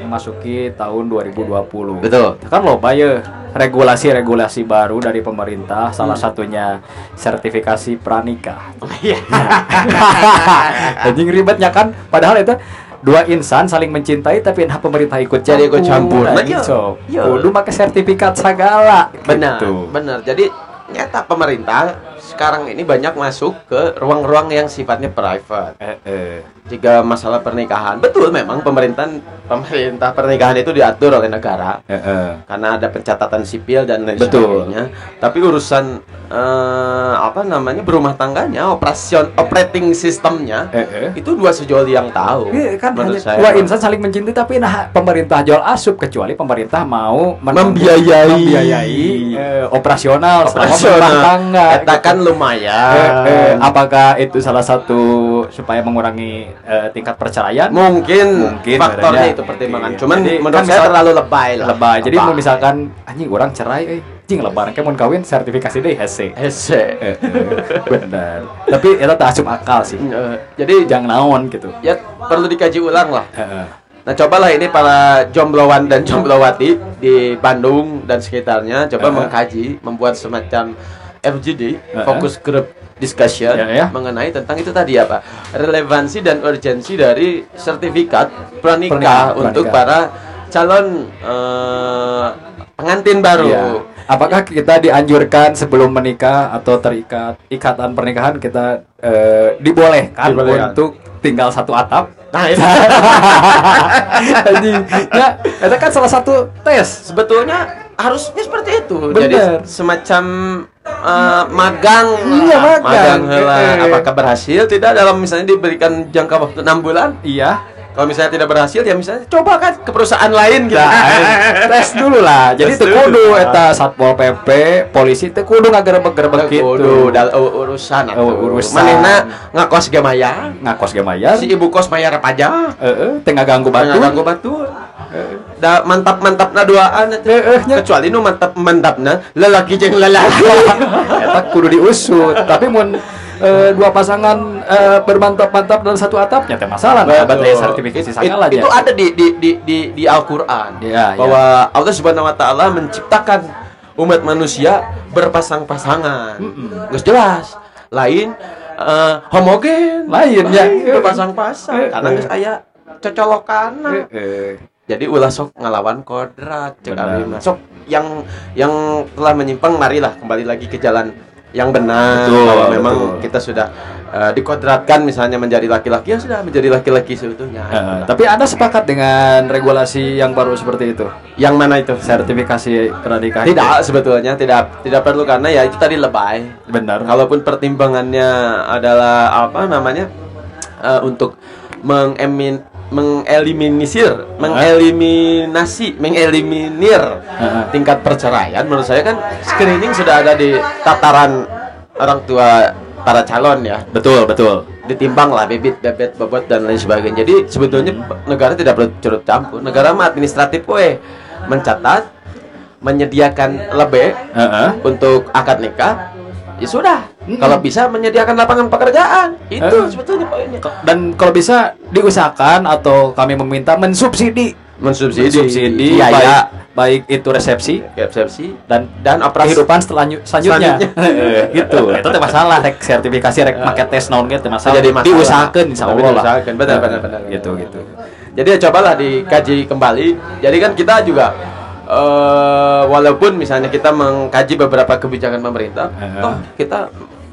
memasuki tahun 2020. Betul. Kan loba ya regulasi-regulasi baru dari pemerintah, salah satunya sertifikasi pranikah. Iya. Anjing ribetnya kan padahal itu dua insan saling mencintai tapi nah pemerintah ikut Jadi ikut campur. Nah, so, Iya. kudu pakai sertifikat segala. Benar, Gitu. benar. Jadi nyata pemerintah sekarang ini banyak masuk ke ruang-ruang yang sifatnya private. Eh, eh. Jika masalah pernikahan, betul memang pemerintah pemerintah pernikahan itu diatur oleh negara. Eh, eh. karena ada pencatatan sipil dan lain Betul. sebagainya. Tapi urusan eh, apa namanya berumah tangganya, operation operating sistemnya Eh, eh. itu dua sejoli yang tahu. Iya, kan menurut hanya saya. dua insan saling mencintai tapi nah pemerintah jual asup kecuali pemerintah mau Membiayai. membiayai eh, operasional selama Operasional. berumah tangga Eta kan lumayan. Eh, eh, apakah itu salah satu supaya mengurangi eh, tingkat perceraian? Mungkin, Mungkin, faktornya itu pertimbangan. Iya. Cuman Jadi, menurut kan saya terlalu lebay lah. Lebay. Jadi mau misalkan anjing orang cerai eh anjing lebaran kayak mau kawin sertifikasi deh hese. Hese. Eh, eh, benar. Tapi itu tak asup akal sih. Eh, Jadi Jangan naon gitu. ya perlu dikaji ulang lah. Eh. Nah cobalah ini para jomblowan dan jomblowati di Bandung dan sekitarnya coba Uh-huh. mengkaji, membuat semacam FGD, Uh-huh. Focus Group Discussion Ya, ya. mengenai tentang itu tadi apa relevansi dan urgensi dari sertifikat pranikah Pernikahan, untuk para calon eh, pengantin baru. Iya. Apakah kita dianjurkan sebelum menikah atau terikat ikatan pernikahan kita eh, dibolehkan, Dibolehkan. untuk tinggal satu atap? Nah itu ya, itu kan salah satu tes. sebetulnya harusnya seperti itu. Bener. Jadi semacam eh, magang, Iya, magang. heula. Eh, eh. Apakah berhasil? Tidak dalam misalnya diberikan jangka waktu enam bulan. Iya. Kalau misalnya tidak berhasil, ya misalnya coba kan ke perusahaan lain gitu. Nah, tes dulu lah. Jadi teu dulu. kudu eta Satpol PP, polisi teu kudu ngagerebek-gerebek gitu. Kudu dal u- urusan atuh. Oh, urusan. Manehna ngakos ge maya. Ngakos ge mayar. Si ibu kos mayar pajak. Heeh, teu ngaganggu batu. Tengah ganggu batu. Da mantap-mantapna duaan atuh. Heeh, nya. Kecuali nu mantap-mantapna lelaki jeung lelaki. Eta kudu diusut. Tapi mun eh, dua pasangan eh, bermantap-mantap dalam satu atapnya teh masalah nah, baterai sertifikasi It- segala itu ada di di di di, di Al-Qur'an Iya, bahwa Allah Subhanahu wa taala menciptakan umat manusia berpasang-pasangan. Geus jelas. Lain eh, homogen. Lain, ya. berpasang-pasang Eh, karena eh. geus aya cocolokan. Heeh. Jadi ulah sok ngelawan kodrat cek. Sok yang yang telah menyimpang marilah kembali lagi ke jalan yang benar Betul, bahwa memang betul. kita sudah eh, dikodratkan misalnya menjadi laki-laki ya sudah menjadi laki-laki seutuhnya. Heeh, tapi Anda sepakat dengan regulasi yang baru seperti itu? yang mana itu? Sertifikasi pernikahan. Tidak sebetulnya tidak tidak perlu karena ya itu tadi lebay. Benar. Kalaupun pertimbangannya adalah apa namanya eh, untuk mengemin mengeliminir mengeliminasi mengeliminir tingkat perceraian. Menurut saya kan screening sudah ada di tataran orang tua para calon ya. Betul, betul. ditimbang lah bibit bebet bobot dan lain sebagainya. Jadi sebetulnya negara tidak perlu turut campur. Negara mah administratif we mencatat menyediakan lebih Heeh. untuk akad nikah ya sudah kalau bisa menyediakan lapangan pekerjaan. Itu Eh. sebetulnya poinnya. Dan kalau bisa diusahakan atau kami meminta mensubsidi. Mensubsidi. Subsidi iya baik, ya baik itu resepsi resepsi dan dan operasi. kehidupan setelah selanjutnya, Selanjutnya. gitu. Itu teh masalah rek sertifikasi rek make tes naon gitu masalah Jadi masalah. diusahakan insya Tapi Allah. lah diusahakan, benar, benar, benar. gitu gitu. Jadi ya cobalah dikaji kembali. Jadi kan kita juga eh walaupun misalnya kita mengkaji beberapa kebijakan pemerintah, Heeh. toh kita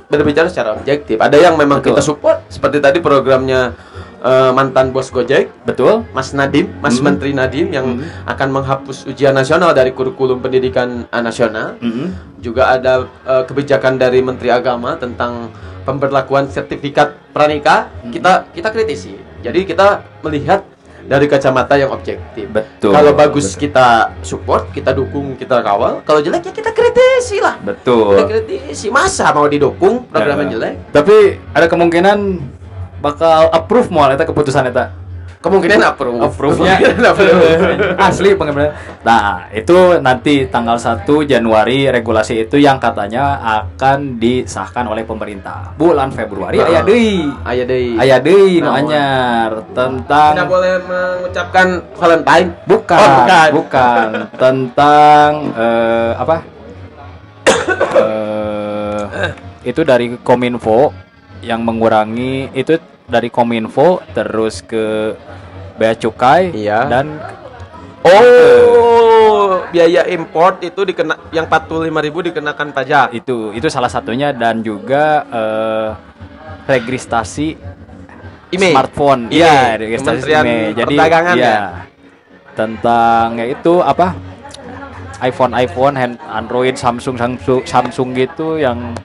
berbicara secara objektif. Ada yang memang Betul. kita support seperti tadi programnya eh, mantan bos Gojek, betul Mas Nadim, Mas Hmm. Menteri Nadim yang Hmm. akan menghapus ujian nasional dari kurikulum pendidikan eh, nasional. Mm-mm. Juga ada eh, kebijakan dari Menteri Agama tentang pemberlakuan sertifikat pranikah. Hmm. Kita kita kritisi. Jadi kita melihat dari kacamata yang objektif. betul Kalau bagus betul. kita support, kita dukung, kita kawal. Kalau jelek ya kita kritisi lah. Kita betul kritisi. Masa mau didukung program yang Heeh. jelek? tapi ada kemungkinan bakal approve mau eta keputusan eta Kemungkinan approve. approve-nya Kemungkinan approve. asli pengen nah itu nanti tanggal 1 Januari regulasi itu yang katanya akan disahkan oleh pemerintah bulan Februari Heeh. aya deui Aya deui. aya deui nu anyar Tidak tentang boleh mengucapkan Valentine. bukan Oh, bukan. bukan tentang eh, apa Eh, itu dari Kominfo yang mengurangi itu dari Kominfo terus ke bea cukai Iya. dan Oh, biaya import itu dikena yang 45.000 dikenakan pajak. itu itu salah satunya dan juga eh, registrasi IMEI. smartphone IMEI. iya registrasi IMEI. jadi Perdagangan iya. ya? tentang ya itu apa iPhone iPhone hand Android Samsung Samsung Samsung gitu yang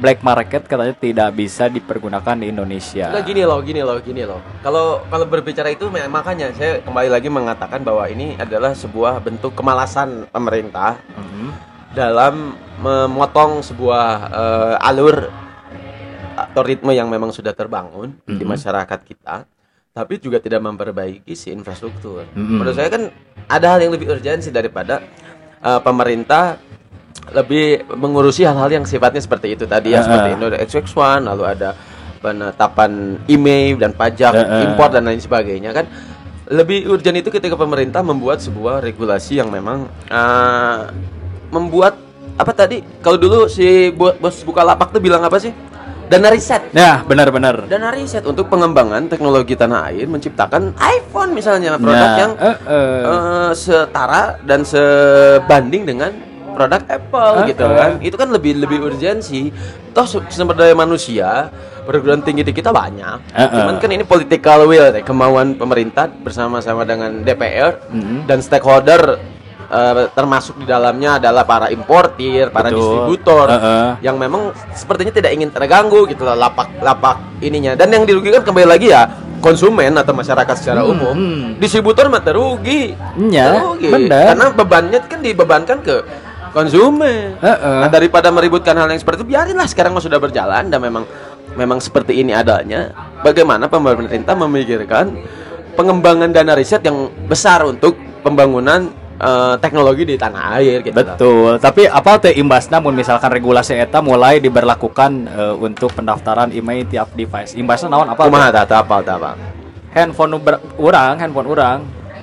black market katanya tidak bisa dipergunakan di Indonesia Nah, gini loh, gini loh, gini loh. Kalau kalau berbicara itu makanya saya kembali lagi mengatakan bahwa ini adalah sebuah bentuk kemalasan pemerintah Mhm. dalam memotong sebuah eh, alur atau ritme yang memang sudah terbangun di Mhm. masyarakat kita, tapi juga tidak memperbaiki si infrastruktur. Mhm. Menurut saya kan ada hal yang lebih urgensi daripada eh, pemerintah lebih mengurusi hal-hal yang sifatnya seperti itu tadi ya Ah, seperti. Indo XX1 lalu ada penetapan IMEI dan pajak ah. impor dan lain sebagainya kan lebih urgent itu ketika pemerintah membuat sebuah regulasi yang memang eh, membuat apa tadi kalau dulu si bo- bos Bukalapak tuh bilang apa sih dana riset Ya, benar-benar. dana riset untuk pengembangan teknologi tanah air menciptakan iPhone misalnya produk Nah, yang eh, eh. eh, setara dan sebanding dengan produk Apple gitu kan itu kan lebih lebih urgensi toh su- sumber daya manusia perguruan tinggi di kita banyak Eh, eh. cuman kan ini political will ya, kemauan pemerintah bersama-sama dengan DPR Mhm. dan stakeholder eh, termasuk di dalamnya adalah para importir para Betul. distributor Eh, eh. yang memang sepertinya tidak ingin terganggu gitu loh lapak-lapak ininya dan yang dirugikan kembali lagi ya konsumen atau masyarakat secara Hmm, umum hmm. distributor mah terugi Iya, Terugi. karena bebannya kan dibebankan ke konsumen Heeh. Nah, daripada meributkan hal yang seperti itu biarinlah sekarang mah sudah berjalan dan memang memang seperti ini adanya bagaimana pemerintah memikirkan pengembangan dana riset yang besar untuk pembangunan eh, teknologi di tanah air gitu. Betul, tapi apa teh imbasna mun misalkan regulasi eta mulai diberlakukan eh, untuk pendaftaran email tiap device. Imbasna naon apa? Kumaha tah apa apa Handphone urang, handphone urang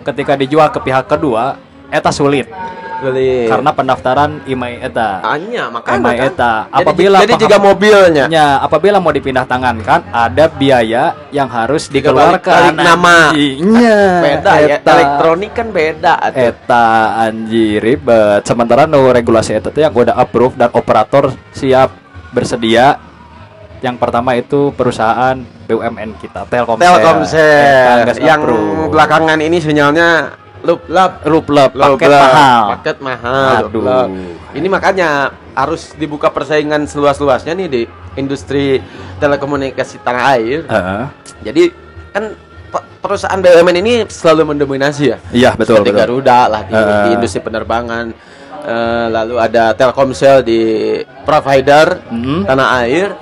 ketika dijual ke pihak kedua eta sulit Beli. karena pendaftaran email eta. Hanya makanya Email kan. eta. Jadi- Apabila jadi, paham- jika mobilnya Ya, apabila mau dipindah tangan kan ada biaya yang harus Jika balik- dikeluarkan. balik nama. Iya, beda ya eta. elektronik kan beda atuh. Eta anjir ribet. Sementara no regulasi eta teh yang udah approve dan operator siap bersedia. Yang pertama itu perusahaan BUMN kita, Telkomsel. Telkomsel geus yang approve. belakangan ini sinyalnya loop lap Ruplep, paket mahal. paket mahal Aduh. ini makanya harus dibuka persaingan seluas-luasnya nih di industri telekomunikasi tanah air Heeh. jadi kan pe- perusahaan BUMN ini selalu mendominasi ya Iya, betul, seperti betul. Garuda lah di, Eh. di industri penerbangan Eh, lalu ada Telkomsel di provider Mhm. tanah air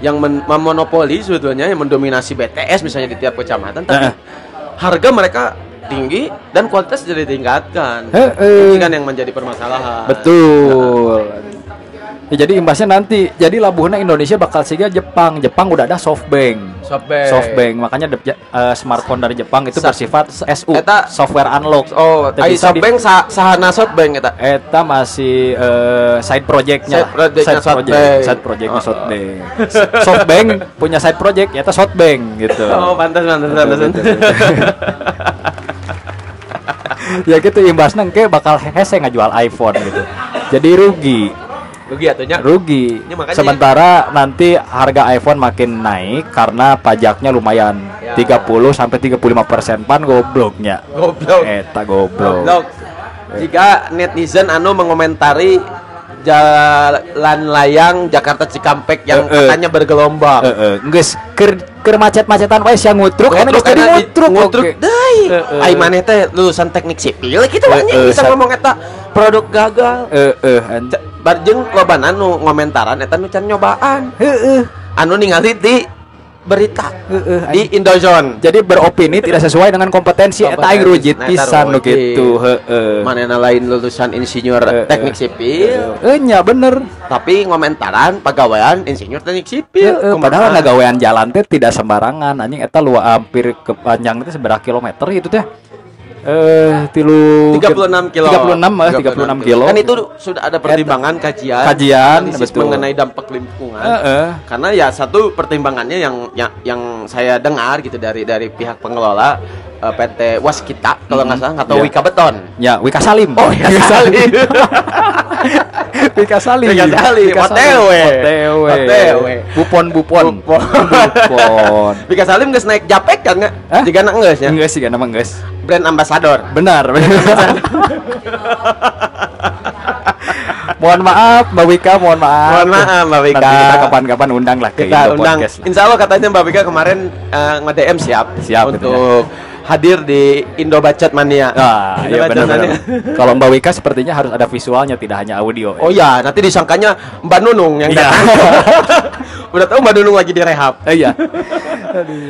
yang men- memonopoli sebetulnya yang mendominasi BTS misalnya di tiap kecamatan tapi Eh. harga mereka tinggi dan kualitas jadi ditingkatkan Heeh. ini kan yang menjadi permasalahan Betul. Ya, jadi imbasnya nanti jadi labuhna Indonesia bakal siga Jepang. Jepang udah ada SoftBank. Softbank. SoftBank makanya de- eh, smartphone dari Jepang itu Sa- bersifat SU Eta- software unlock. oh di- Softbank sa sahana Softbank eta Eta masih eh, side projectnya Side projectnya side project, SoftBank. side projectnya Oh. SoftBank. SoftBank punya side project ya SoftBank gitu. oh pantas pantas pantas ya gitu imbasnya ke bakal hese ngajual iPhone gitu. Jadi rugi. rugi atunya rugi. Ya, makanya- Sementara nanti harga iPhone makin naik karena pajaknya lumayan Ya. 30 sampai 35 persen pan gobloknya. goblok Eta goblok. Goblok. Jika netizen anu mengomentari jalan layang Jakarta Cikampek yang Eh, eh. katanya bergelombang. Heeh, geus keur keur macet-macetan wae sia ngutruk Ngutruk geus tadi ngutruk ngutruk deui. Eh, eh. Ai maneh teh lulusan teknik sipil gitu Eh, banyak eh, bisa sa- ngomong eta produk gagal. Heeh, Barjeng loban anu ngomentaran eta nu can nyobaan. heeh, Anu ningali di berita heeh. di Indozone. Jadi beropini tidak sesuai dengan kompetensi eta aing rujit pisan nu kitu, heeh. Lain lulusan insinyur teknik sipil, Eh, nya bener. tapi ngomentaran pegawaian insinyur teknik sipil. Heeh, Kumaha? padahal ngagawean jalan teh tidak sembarangan anjing eta lu hampir ke panjang teh seberapa kilometer itu teh eh tilu 36 kilo. 36 eh 36 kilo. kan itu sudah ada pertimbangan kajian. Kajian, betul. mengenai dampak lingkungan. Heeh. karena ya satu pertimbangannya yang yang, yang saya dengar gitu dari dari pihak pengelola eh, PT Waskita kalau nggak salah atau Iya. Wika Beton? Ya Wika Salim. Oh, Wika Salim. Wika Salim. Wika Salim, OTW. OTW OTW. Bupon Bupon. Bupon. Bupon. Wika Salim geus naik japek kan nggak Hah? jika nak ngeus ya? Enggak sih emang guys brand ambassador. Benar mohon maaf Mbak Wika mohon maaf Mohon maaf, Mbak Wika. nanti kita kapan-kapan undang lah ke kita Indo undang Podcast lah. Insya Allah katanya Mbak Bika kemarin eh, nge-DM siap Siap, untuk hadir di Indo Bacot Mania. Ah, Indo iya benar Mania. Kalau Mbak Wika sepertinya harus ada visualnya, tidak hanya audio. Oh ya, nanti disangkanya Mbak Nunung yang Iya. datang. Udah tahu Mbak Nunung lagi direhab. Eh, iya.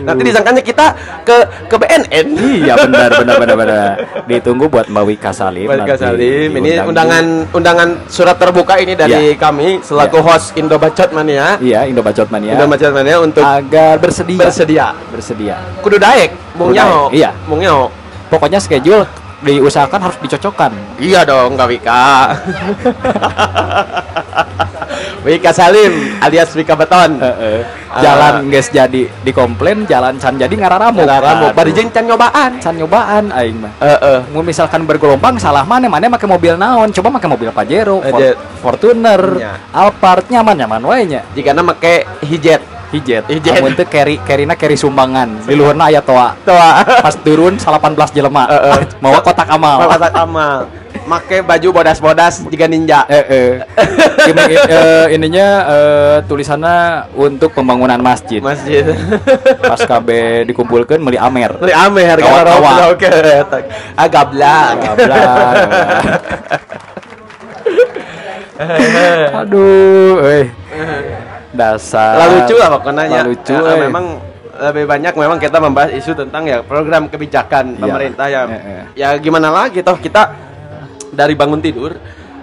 Nanti disangkanya kita ke ke BNN. Iya benar benar benar benar. Ditunggu buat Mbak Wika Salim. Mbak nanti Salim, ini undangan undangan surat terbuka ini dari Iya. kami selaku host Indo Bacot Mania. Iya, Indo Bacot Mania. Indo Bacot Mania untuk agar bersedia. bersedia. Bersedia. Kudu daek, mung nyaho. iya. Mung nyaho. Pokoknya schedule diusahakan harus dicocokkan. Iya dong, Kak Wika. Wika Salim alias Wika Beton. Ah. Jalan guys jadi dikomplain, jalan can jadi ngararamu. Ramu, Aduh. bari jeung can nyobaan. can nyobaan aing mah. Heeh. Mau misalkan bergelombang salah mana mana make mobil naon coba make mobil Pajero. Fortuner Iya. Alphard nyaman nyaman wae nya Jika make hijet. hijet Hijet. amun teu carry carryna carry sumbangan di luarna aya toa Toa. pas turun 18 jelema Heeh. mau kotak amal Malah amal. Make baju bodas-bodas jika ninja. eh, eh. Ini, eh, ininya eh, tulisannya untuk pembangunan masjid Masjid. pas KB dikumpulkan meli amer Beli amer kawat. oke. Agabla. Gablang. Aduh, eh. Dasar. Lah lucu lah pokoknya. Lucu, Ya, eh. memang lebih banyak memang kita membahas isu tentang ya program kebijakan Iya. pemerintah ya. Eh, eh. Ya gimana lagi toh kita dari bangun tidur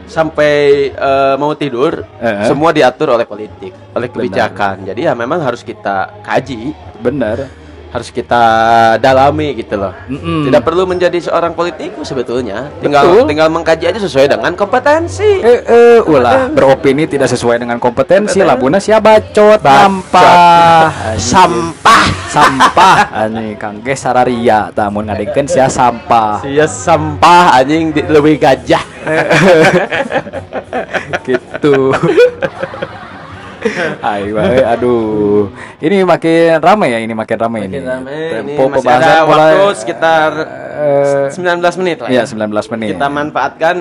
sampai eh, mau tidur eh. semua diatur oleh politik, oleh kebijakan. Jadi ya memang harus kita kaji, Bener. Harus kita dalami gitu loh. Mm-mm. Tidak perlu menjadi seorang politikus sebetulnya. Tinggal Betul. tinggal mengkaji aja sesuai dengan kompetensi. Eh, eh, ulah beropini tidak sesuai dengan kompetensi lah buna siapa bacot sampah Sampah. sampah ani kangge sararia tamun ngadengkeun sia sampah Sia sampah anjing lebih gajah. gitu Ayo, aduh. Ini makin ramai ya, ini makin ramai ini. Ini Tempo masih pembahasan ada mulai waktu sekitar eh, 19 menit lah. ya ya. 19 menit. Kita manfaatkan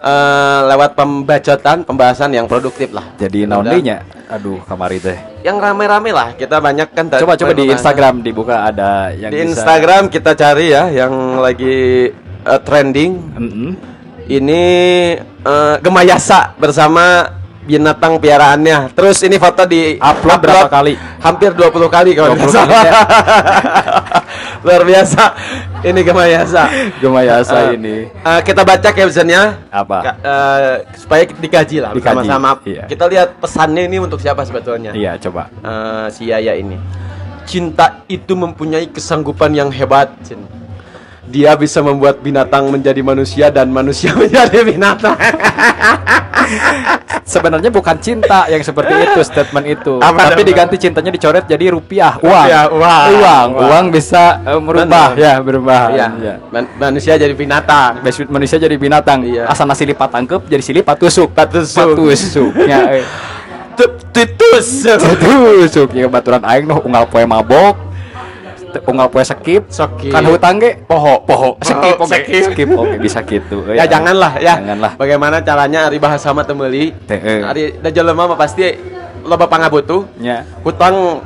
eh, lewat pembacotan, pembahasan yang produktif lah. Jadi naon Mudah- deui nya? Aduh, kamari teh. Yang rame-rame lah. Kita banyak kan. Coba coba di. Instagram dibuka ada yang Di bisa- Instagram kita cari ya yang lagi eh, trending. Mm-mm. Ini eh, Gemayasa bersama binatang piaraannya. Terus ini foto di Upload berapa kali? Hampir 20 kali kalau 20 nggak salah. kali, ya. Luar biasa. Ini Gemayasa. Gemayasa Eh, ini. eh, kita baca captionnya. Apa? Eh, supaya dikaji lah Dikaji, bersama-sama. iya. Kita lihat pesannya ini untuk siapa sebetulnya. Iya, coba. Eh, si Yaya ini. Cinta itu mempunyai kesanggupan yang hebat. Dia bisa membuat binatang menjadi manusia dan manusia menjadi binatang. Sebenarnya bukan cinta yang seperti itu statement itu, Apa tapi dong? diganti cintanya dicoret jadi rupiah, uang. Rupiah, uang. uang, Uang. uang bisa eh, merubah Benar. ya, berubah. Iya. Ya. Man- manusia jadi binatang. Manusia jadi binatang. Iya. Asal nasi lipat tangkep jadi silipat tusuk. Patusuk. Patusuk. Ya, eh. Tup tutus. tusuk ya baturan aing noh unggal poe mabok. Unggal poe skip. Skip. Kan hutang ge Poho. poho skip Oh, oke skip. skip oke bisa gitu Ya, janganlah ya. Janganlah. Bagaimana caranya ari bahasa mah teu meuli? Ari da jelema mah pasti loba pangabutuh. Ya. Hutang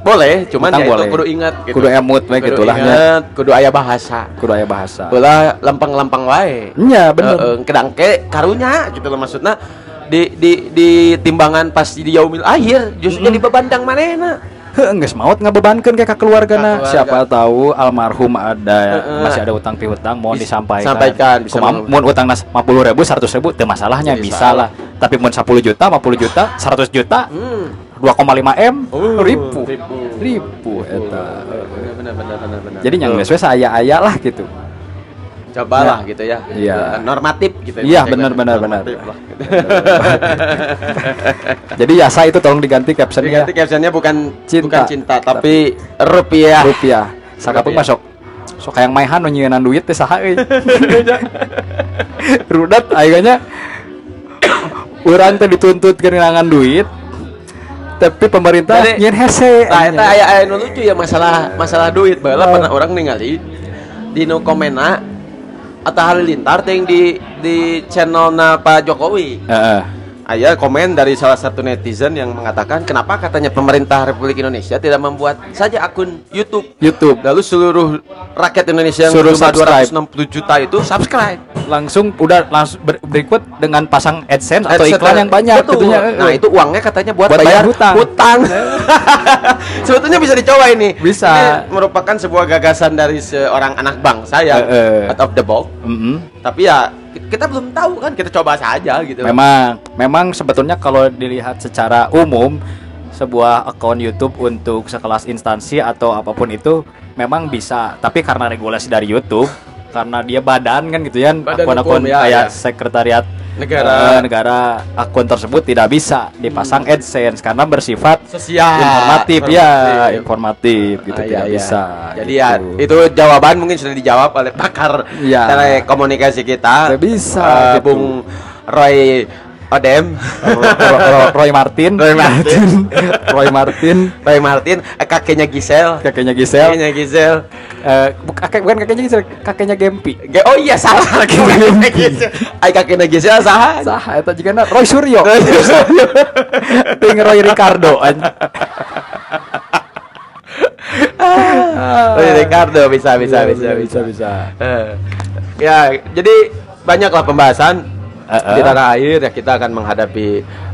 boleh, cuman Hutang ya boleh. itu kudu ingat gitu. Kudu emut we Kudu gitulah, nya. ingat, kudu aya bahasa. Kudu aya bahasa. Ulah lempeng-lempeng wae. Nya bener. Heeh, kedangke karunya gitu loh maksudnya di di di timbangan pas di yaumil akhir justru jadi bebandang manehna. Geus maut ngabebankeun ke keluargana. Ka keluarga. Siapa tahu almarhum ada masih ada utang piutang Bis- disampaikan. sampaikan, bisa mun utang nas 50 ribu, 100 ribu, teu masalahnya Bisa bisa lah. Tapi mun 10 juta, 50 juta, 100 juta, Hmm. 2,5 M, Oh, ribu. ribu. Ribu eta. Jadi yang geus we saya-aya lah gitu. Cobalah gitu ya. Iya. Normatif gitu. Iya, Maksudnya benar, benar, benar. Jadi yasa itu tolong diganti captionnya. Diganti captionnya bukan Cinta. bukan cinta tapi rupiah. rupiah. Sakapung masuk. Sok hayang maehan nu duit teh saha euy. Rudat ayeuna urang teh dituntut kehilangan duit. Tapi pemerintah nyieun hese. Nah, eta aya aya nu lucu ya masalah masalah duit baheula Oh. pernah orang ningali di nu komena Atta Halilintar yang di di channelna Pak Jokowi. Heeh. Aya komen dari salah satu netizen yang mengatakan kenapa katanya pemerintah Republik Indonesia tidak membuat saja akun YouTube. YouTube Lalu seluruh rakyat Indonesia yang Suruh subscribe. 260 juta itu subscribe. langsung udah langsung ber- berikut dengan pasang AdSense atau AdSense, iklan yang banyak betul. gitunya. Nah, itu uangnya katanya buat, Buat bayar bayar, hutang. hutang. Sebetulnya bisa dicoba ini. Bisa. Ini merupakan sebuah gagasan dari seorang anak bangsa yang Eh, eh. out of the box. Mm-mm. Tapi ya kita belum tahu kan, kita coba saja gitu. Memang, memang sebetulnya kalau dilihat secara umum sebuah akun YouTube untuk sekelas instansi atau apa pun itu memang bisa. Tapi karena regulasi dari YouTube, karena dia badan kan gitu ya, akun-akun ya, kayak ya. sekretariat Negara. eh, negara akun tersebut tidak bisa dipasang AdSense karena bersifat Sosial. informatif ya, informatif gitu Ah, tidak iya, iya. bisa. Jadi gitu. ya itu jawaban mungkin sudah dijawab oleh pakar Iya. telekomunikasi kita. Tidak bisa, Eh, gitu. Bung Roy Odem. Ro- Ro- Ro- Roy Martin, Roy Martin. Roy Martin, Roy Martin, kakeknya Gisel. kakeknya Gisel, Kakeknya Gisel. Eh, kakek bukan kakeknya Gisel, kakeknya Gempi. Ge- Oh iya salah kakeknya Gisel. Ay kakeknya Gisel saha. Sah, eta juga Roy Suryo. Ting Roy Ricardo. iya, Ricardo bisa bisa Iya, bisa bisa. bisa. Eh, ya, jadi banyaklah pembahasan Eh. di tanah air ya kita akan menghadapi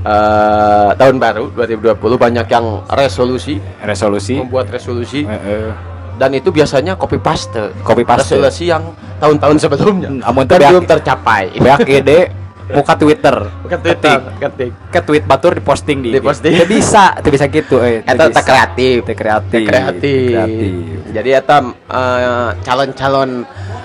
eh, tahun baru 2020 banyak yang resolusi Resolusi. membuat resolusi eh. dan itu biasanya copy paste Copy paste. resolusi yang tahun-tahun sebelumnya Hmm, amun dan teu belum tercapai Beak ide muka Twitter. Bukan Twitter, ketik. Ke tweet batur diposting di. Diposting. Tidak bisa, tidak bisa gitu. Eh, Eta tak kreatif. Teu kreatif. Kreatif. Kreatif. Jadi eta eh, calon-calon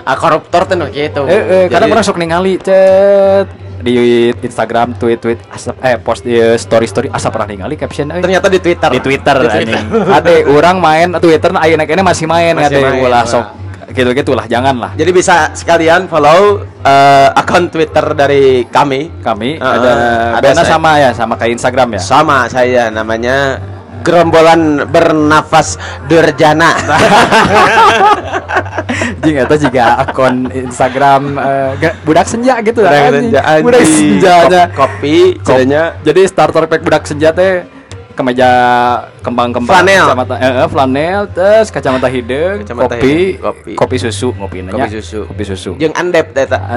eh, koruptor tuh gitu. Eh, eh, kadang Jadi- orang sok ningali cet di Instagram tweet-tweet asap eh post di story-story asap pernah ningali caption eh. ternyata di Twitter. di Twitter Di Twitter. Ade orang main Twitter nah ayeuna kene masih main Masih ade ulah sok gitu-gitu lah janganlah Jadi bisa sekalian follow eh, akun Twitter dari kami. kami Uh, ada ada Bena saya. sama ya sama kayak Instagram ya Sama saya namanya gerombolan bernafas durjana. jing eta juga akun Instagram eh, ga- budak senja gitu lah, Budak anjing. senja, budak senjanya Kop- kopi, Kop- cenanya. jadi starter pack budak senja teh kemeja kembang-kembang Flanel. kacamata eh, eh, flanel terus kacamata hidung Kacamata kopi, hidung, kopi. kopi susu ngopi Kopi susu. kopi susu Jeung andep eta.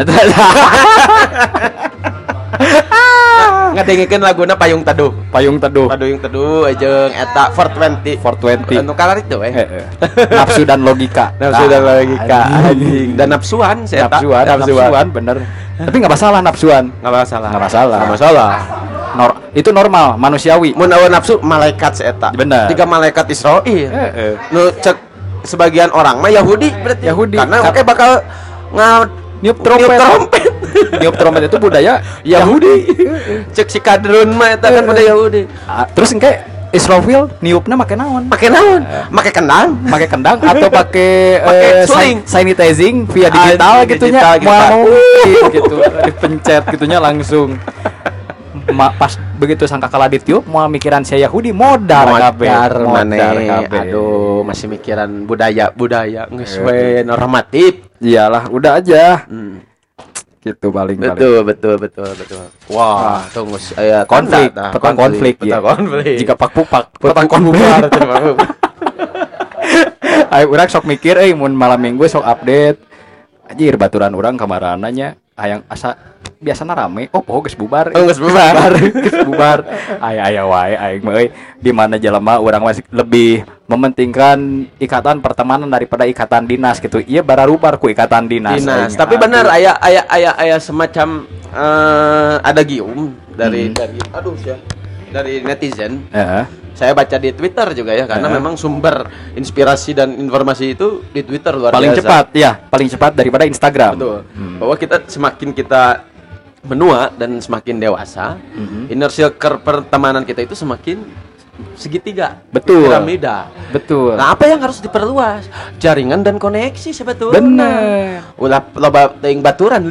Ngadengikeun laguna Payung Teduh. payung teduh Payung Teduh jeung eta 420. 420 Anu kalar itu eh. Eh, eh. nafsu dan logika Nafsu dan Ah, logika anjing dan nafsuan saya nafsuan, nafsuan, bener. Tapi nggak masalah nafsuan. Nggak masalah. Nggak masalah. Nggak masalah. Nor- itu normal, manusiawi. Mun nafsu malaikat saya Bener. Tiga malaikat Israel. Eh, eh. Nu cek sebagian orang mah Yahudi berarti. Yahudi. Karena Kar- oke bakal nga Niup trompet. Niup trompet. Niup trompet itu budaya Yahudi. cek si kadrun mah eta kan pada Yahudi. Ah, Terus engke Israfil niupna make naon? Pakai naon? Pakai kendang. Pakai kendang atau pakai Pakai eh, suling. san- sanitizing via digital Ah, gitunya. digital, gitu. Mau gitu, dipencet gitunya langsung. Ma, pas begitu sangka kala ditiup mau mikiran saya Yahudi modar kabeh. Modar kabeh. Aduh, masih mikiran budaya budaya geus we normatif. Iyalah, udah aja. Hmm. Gitu paling paling. Betul, betul, betul, betul. Wah, tunggu saya konflik, petang konflik, petang ya. konflik. Jika pak pupak, petang konflik. konflik. Ayo urang sok mikir eh mun malam minggu sok update. Anjir baturan urang kamarananya hayang asa biasana rame. Oh, poho geus bubar. Oh, geus bubar. geus bubar. Aya aya wae aing mah di mana jelema urang masih lebih mementingkan ikatan pertemanan daripada ikatan dinas gitu. Iya bararubar ku ikatan dinas. Dinas. aing. Tapi benar aya aya aya aya semacam eh, ada gium dari Hmm. dari aduh ya dari netizen. Heeh. Saya baca di Twitter juga ya karena Eh. memang sumber inspirasi dan informasi itu di Twitter luar Paling biasa. cepat, ya, paling cepat daripada Instagram. Betul. Hmm. Bahwa kita semakin kita menua dan semakin dewasa, Mhm. inner circle pertemanan kita itu semakin segitiga. Betul. Piramida. Betul. Nah, apa yang harus diperluas? Jaringan dan koneksi sebetulnya. Bener. Ulah loba teuing baturan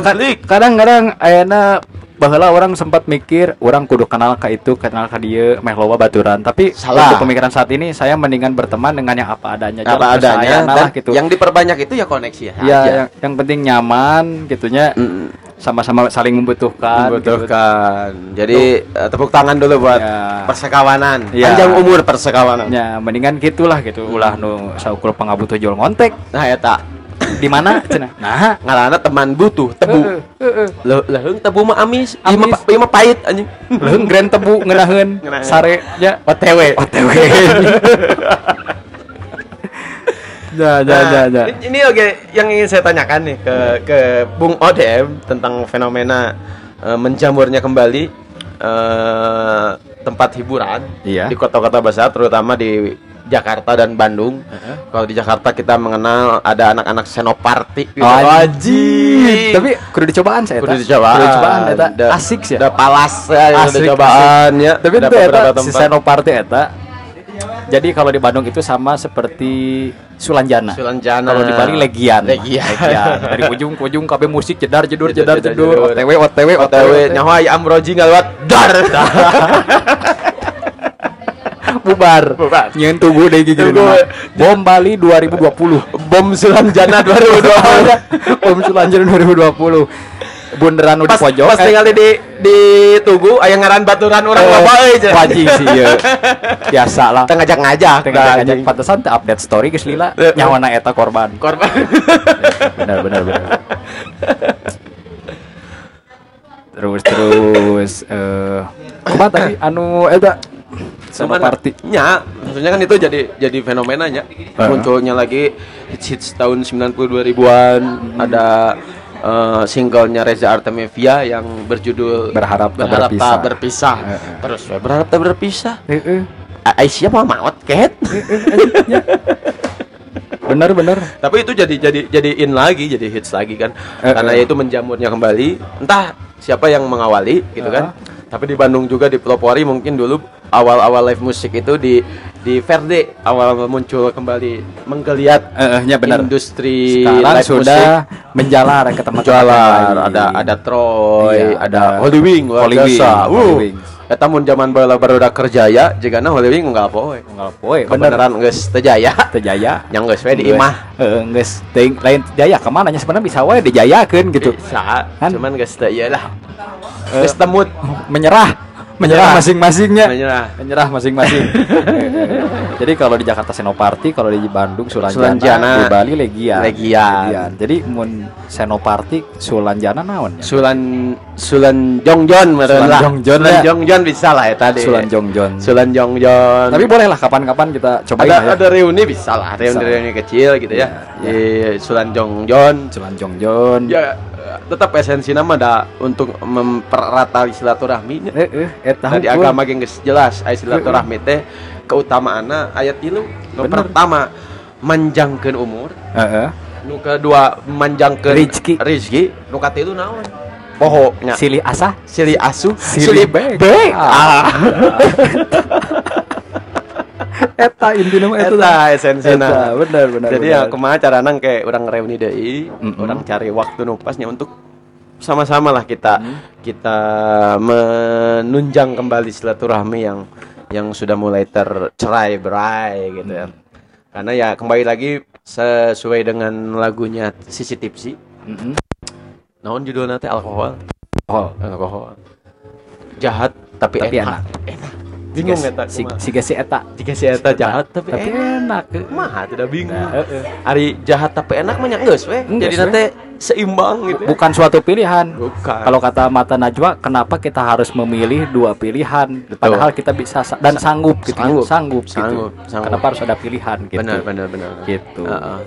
konflik. kadang-kadang ayana baheula orang sempat mikir orang kudu kenal ke itu kenal ke dia meh loba baturan tapi Salah. untuk pemikiran saat ini saya mendingan berteman dengan yang apa adanya Apa Jangan adanya lah gitu yang diperbanyak itu ya koneksi ya. ya yang, yang penting nyaman gitunya Mm. sama-sama saling membutuhkan. gitu. Membutuhkan. Jadi eh, tepuk tangan dulu buat Ya. persekawanan. Ya. Panjang umur persekawanan. Ya, mendingan gitulah gitu. Ulah nu saukul pangabutuh jual ngontek. Nah, eta Di mana cenah? Nah, ngaranna teman butuh tebu. heeh. Leuh leuheung tebu mah amis, ieu mah ieu pahit anjing. Leung grand tebu ngeunaheun Ngeunaheun. sare ya. OTW. OTW. Ya, ya, ya, ya. Ini, ini oke yang ingin saya tanyakan nih ke ke Bung Odem tentang fenomena eh, menjamurnya kembali eh, tempat hiburan Iya. di kota-kota besar terutama di Jakarta dan Bandung. Kalau di Jakarta kita mengenal ada anak-anak senoparty gitu. Anjir. Tapi kudu dicobaan saya. Kudu eta. dicobaan. Kudu dicobaan eta asik sih. Da palas ya, Asik, udah cobaan ya. Tapi Ada itu eta beberapa si tempat. Senoparty eta. Jadi kalau di Bandung itu sama seperti Sulanjana. Sulanjana. Kalau di Bali Legian. Legian. Dari ujung ke ujung kabeh musik jedar jedur Jedar, jedur. OTW OTW OTW nyawa ya amroji ngalewat dar. bubar. Bubar. Nyeun tugu deui gitu. Bom Bali 2020. Bom Sulanjana 2020. Bom Sulanjana 2020. Bunderan udah pojok. pas tinggal di di tugu aya ngaran baturan orang Eh, loba euy cenah. wajib sih ya. Biasa lah. Kita Tengah dah, ngajak anjing. pantesan update story geus lila Eh, eh. nyawana eta korban. korban. Benar benar benar. Terus terus eh apa tadi anu eta sama Cuman, party. nya maksudnya kan itu jadi jadi fenomenanya Uh-huh. munculnya lagi hits hits tahun 90 2000-an ada eh, singlenya Reza Artamevia yang berjudul Berharap Tak berharap Berpisah. tak berpisah Uh-uh. terus berharap tak berpisah Heeh. A- Aisyah mah maut ket Bener bener. tapi itu jadi jadi jadi in lagi jadi hits lagi kan Eh, karena itu menjamurnya kembali entah siapa yang mengawali gitu kan Uh-huh. tapi di Bandung juga di pelopori mungkin dulu awal-awal live musik itu di di Verde awal muncul kembali menggeliat Eh, eh, nya bener. industri Sekarang live sudah menjalar ke tempat Jalan, ada ada Troy, Iya, ada ada Holy Wing Holy. Wing, Holy. Wing. Eta mun zaman bala barudak kerjaya, jigana Holy Wing unggal poe. Unggal poe. Kebenaran geus teu jaya. Teu jaya. Yang geus we di imah. Heeh, geus teuing lain jaya ka mana nya sebenarnya bisa wae dijayakeun gitu. Bisa, Kan? cuman teu ieu lah. Geus temut Menyerah. Menyerah masing-masingnya. menyerah. Menyerah masing-masing. Jadi kalau di Jakarta Senoparty, kalau di Bandung Sulanjana, Sulanjana. di Bali Legian. Legian. Jadi mun Senoparty Sulanjana naon ya? Sulan Sulan Jongjon Sulan lah. Jongjon Sulan ya. Jongjon bisa lah ya tadi. Sulan Jongjon. Sulan Jongjon. Tapi boleh lah kapan-kapan kita cobain ada ya. ada reuni bisa lah, reuni-reuni kecil gitu ya. Iya, Di Sulan Jongjon. Sulan Jongjon. Ya tetap esensi nama ada untuk mempererat tali silaturahmi nya. Eh, eh, eta Tadi agama ge geus jelas aya silaturahmi teh keutamaanna ayat tilu. Bener. pertama manjangkeun umur, Heeh. nu kedua manjangkeun Rizki. Rizki, nu katilu naon? Poho nya. Silih asa. Silih asu, Silih silih bek. bek. Ah. Eta intinya mah eta. Eta esensina. Eta, bener bener. Jadi bener. ya kumaha carana kayak orang reuni deui, Mm-mm. orang cari waktu nu pasnya untuk sama-sama lah kita Mm. kita menunjang kembali silaturahmi yang yang sudah mulai tercerai berai gitu ya. Karena ya kembali lagi sesuai dengan lagunya Sisi Tipsi. Mm-mm. Naon judulnya teh alkohol. Oh, Alkohol. Jahat tapi, Tapi enak. enak. Bingung Siga- eta si, kumaha. si, si eta. Si eta jahat tapi, Tapi enak. enak. Kumaha tidak bingung. Nah, heeh. Ari jahat tapi enak mah nya geus we. Jadi nanti seimbang gitu. ya. Bukan suatu pilihan. Bukan. Kalau kata Mata Najwa, kenapa kita harus memilih dua pilihan? Padahal kita bisa sa- dan sanggup gitu. ya. Sanggup. Sanggup, gitu. Sanggup, sanggup. Kenapa harus ada pilihan gitu? benar benar benar. Gitu. Heeh.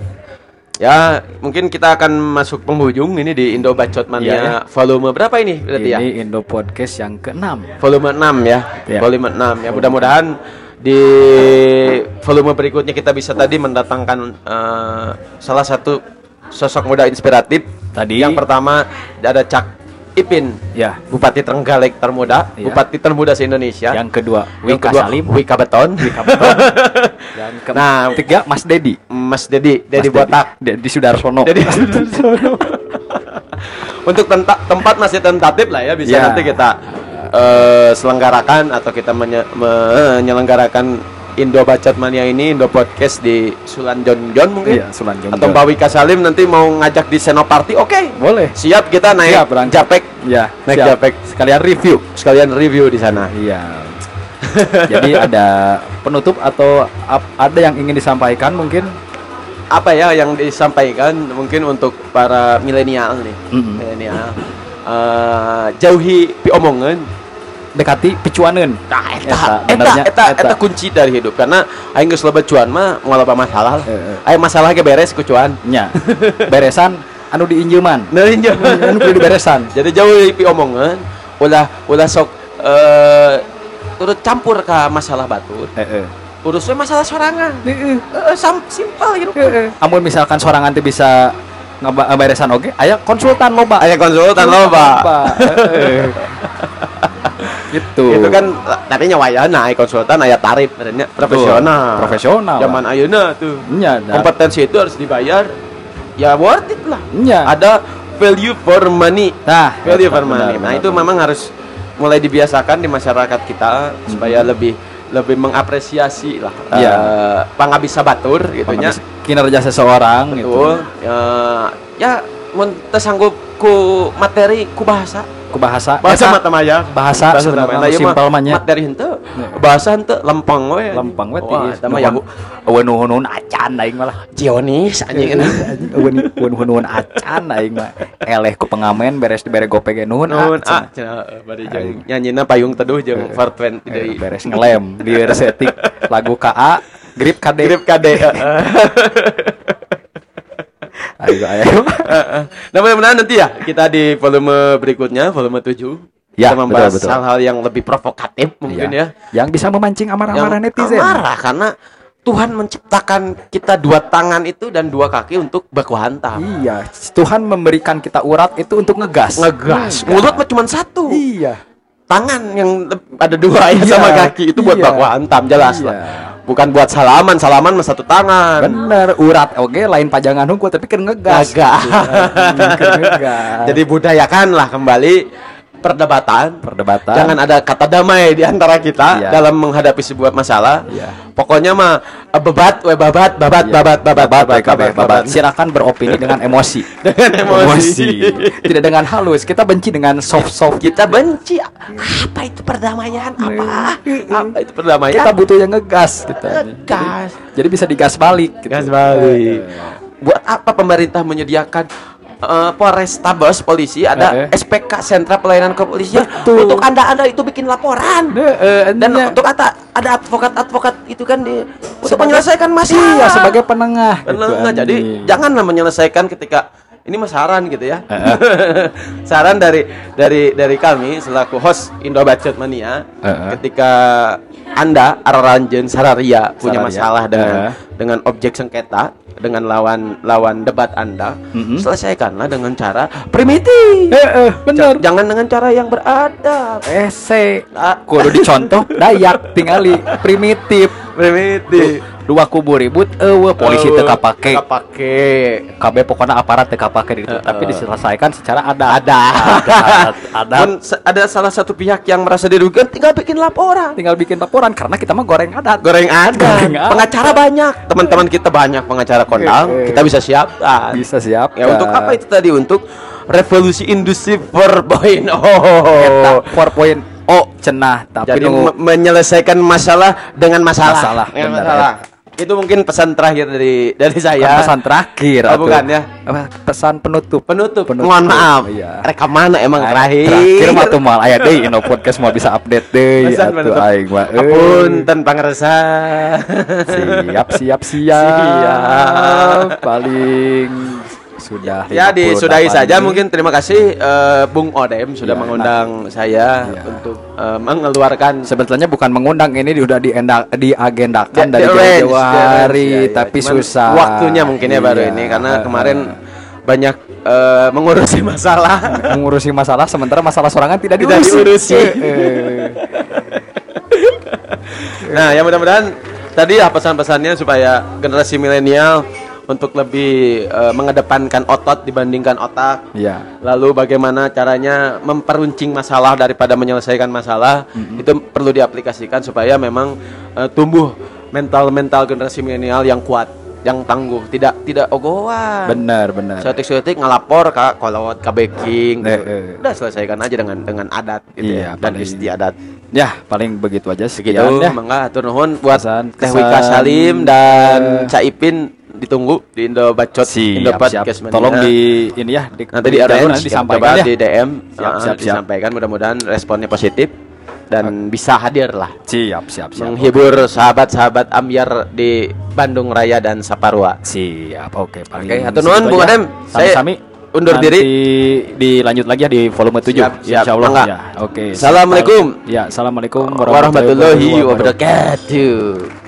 Ya, mungkin kita akan masuk penghujung ini di Indo Bacot Mania Iya, ya. volume berapa ini berarti ya? Ini Indo Podcast yang keenam. Volume 6 ya. Iya. Volume 6 ya. Mudah-mudahan di volume berikutnya kita bisa tadi mendatangkan eh, salah satu sosok muda inspiratif. Tadi- yang pertama ada Cak Ipin, Ya. Bupati Trenggalek termuda, Iya. Bupati termuda se-Indonesia. Yang kedua, Wika kedua, Salim. Wika Beton. Wika Beton. yang Nah, ketiga, Mas Dedi. Mas Dedi, Dedi Botak. Dedi Sudarsono. Jadi untuk tenta- tempat masih tentatif lah ya bisa Ya. nanti kita eh, selenggarakan atau kita menye- menyelenggarakan Indo Bacot Mania ini Indo Podcast di Sulan John John mungkin Iya, Sulan John atau. Mbak Wika Salim nanti mau ngajak di Senoparty oke Boleh. siap kita naik Siap, berangkat. japek Ya, naik siap. japek Sekalian review. sekalian review di sana Iya. Jadi ada penutup atau ada yang ingin disampaikan mungkin? apa ya yang disampaikan mungkin untuk para milenial nih Mm-mm. milenial Eh, jauhi omongan Dekati picuaneun. Nah, Eta, eta, eta, eta, kunci dari hidup karena aing geus loba cuan mah moal loba masalah. Heeh. Aing masalah ge beres ku cuan. Nya. Beresan anu diinjeman. Nah. Anu kudu diberesan. Jadi jauh pi omongan, ulah ulah sok eh turut campur ke masalah batur. Heeh. Urus we masalah sorangan. Heeh. Heeh, simpel hidup. Amun misalkan seorang nanti bisa ngaberesan oke, aya konsultan loba. Aya konsultan loba. Heeh. Gitu. Itu kan tapi nyawayana aya konsultan aya tarif sebenarnya profesional. Profesional. Zaman ayeuna tuh. Da- Kompetensi itu harus dibayar. Ya worth it lah. nya. Ada value for money. Nah, value for money. benar, nah benar, itu benar. memang harus mulai dibiasakan di masyarakat kita supaya lebih lebih mengapresiasi lah Iya. eh, pangabisa batur gitu kinerja seseorang gitu. Betul. Ya, ya mun teu sanggup ku materi ku bahasa. Ku bahasa Bahasa Eta mata maya. bahasa sebenarnya anu simpel mah nya. Materi henteu. Bahasa henteu lempeng we. lempeng we tiis. mah ya Eueun nuhun acan aing malah. Zionis anjing. Eueun eueun nuhun acan aing mah. Eleh ku pengamen beres dibere gopeng ge nuhun Nuhun ah. ah, eh, bari jeung nyanyina payung teduh jeung 420 Eh, deui. beres ngelem di resetik lagu KA grip KD Grip KD. ayo ayo. Nah, mudah-mudahan nanti ya kita di volume berikutnya, volume 7 Ya, kita membahas betul, betul. hal-hal yang lebih provokatif mungkin ya. yang bisa memancing amarah-amarah netizen Marah karena Tuhan menciptakan kita dua tangan itu dan dua kaki untuk baku hantam. iya Tuhan memberikan kita urat itu untuk ngegas Ngegas. Mulut mah cuma satu. iya Tangan yang ada dua ya Iya, sama kaki itu buat iya. baku hantam jelas Iya. lah. Bukan buat salaman, salaman mah satu tangan. bener urat oke lain pajangan hukum tapi kan ngegas Ngegas. Gitu, kan ngegas. Jadi budayakanlah kembali perdebatan. perdebatan Jangan ada kata damai di antara kita Iya. dalam menghadapi sebuah masalah. Iya. Pokoknya mah eh, bebat, we babat, babat, Iya. babat, babat, babat, babat, babat, babat. Silakan beropini dengan emosi. Dengan emosi. Tidak dengan halus. Kita benci dengan soft-soft. Kita benci. Apa itu perdamaian? Apa? Apa itu perdamaian? Kita butuh yang ngegas kita. gas. Jadi bisa digas balik. gitu. Gas balik. Buat apa pemerintah menyediakan eh, Polrestabes polisi ada Eh, eh. SPK Sentra Pelayanan Kepolisian Betul. untuk anda-anda itu bikin laporan. Heeh, Dan nya. untuk ada ada advokat-advokat itu kan di untuk menyelesaikan masalah. Iya, sebagai penengah. gitu, Penengah. Jadi anjing. janganlah menyelesaikan ketika ini mah saran gitu ya. saran dari dari dari kami selaku host Indo Bacot Mania Heeh. ketika Anda Araranjen Sararia punya Sararia. masalah dengan Heeh. dengan objek sengketa dengan lawan lawan debat Anda, Mm-mm. selesaikanlah dengan cara primitif. Heeh, bener. Ja- Jangan dengan cara yang beradab. Ese. Ah, Kudu dicontoh Dayak tingali primitif. Primitif. Dua kubu ribut eueuh polisi teu kapake. Kapake. KB pokoknya aparat teu kapake gitu. Tapi diselesaikan secara ada. Ada. Ada. ada. Pun se- ada salah satu pihak yang merasa dirugikan tinggal bikin laporan. tinggal bikin laporan karena kita mah goreng adat. Goreng ada. Goreng ada. Pengacara banyak. Teman-teman kita banyak pengacara kondang. Kita bisa siapkan. Bisa siap. Ya untuk apa itu tadi? Untuk revolusi industri 4.0. Eta 4.0 oh cenah tapi Jadi nu me- menyelesaikan masalah dengan masalah. Masalah, Dengan benar, masalah. Itu mungkin pesan terakhir dari dari bukan saya. pesan terakhir Oh, atuh. bukan ya? Pesan penutup. Penutup. Penutup. Mohon maaf. Iya. Rekam mana emang Ay, terakhir? Terakhir mah tuh mal aya deui Ino podcast mau bisa update deui atuh aing mah. euy. Apunten pangresa. Siap siap siap. Siap. Paling sudah Ya 58 disudahi saja mungkin terima kasih eh, Bung Odem sudah Ya, mengundang saya Iya. untuk eh, mengeluarkan Sebetulnya bukan mengundang ini sudah diendak diagendakan Di- dari jauh-jauh arrange, hari ya, ya. tapi Cuman susah. Waktunya mungkin ya baru Iya. ini karena kemarin banyak eh, mengurusi masalah. mengurusi masalah sementara masalah sorangan tidak Tidak diurusi. nah, ya mudah-mudahan tadi ya pesan-pesannya supaya generasi milenial untuk lebih eh, mengedepankan otot dibandingkan otak. Iya. Lalu bagaimana caranya memperuncing masalah daripada menyelesaikan masalah itu perlu diaplikasikan supaya memang eh, tumbuh mental-mental generasi milenial yang kuat, yang tangguh, tidak tidak ogohan. benar benar Setik-setik ngelapor ke kolot, ke baking, gitu. Eh, eh. udah selesaikan aja dengan dengan adat gitu Iya, ya, dan paling- istiadat. ya paling begitu aja Segitu, ya mangga atur nuhun buat Teh Wika Salim dan eh, Caipin ditunggu di Indo Bacot Indo siap siap Podcast Mania. tolong di ini ya di, nanti di arrange nanti disampaikan ya di DM Siap, uh, siap, siap. disampaikan mudah-mudahan responnya positif dan bisa hadir lah siap siap siap menghibur sahabat-sahabat Ambiar di Bandung Raya dan Saparua. siap oke paling Oke, hatur nuhun segitu Bung. Adem. Saya sami-sami undur Nanti diri. dilanjut lagi ya di volume 7 Siap, siap. insyaallah ya oke Assalamualaikum. ya assalamuallahu Warahmatullahi wabarakatuh.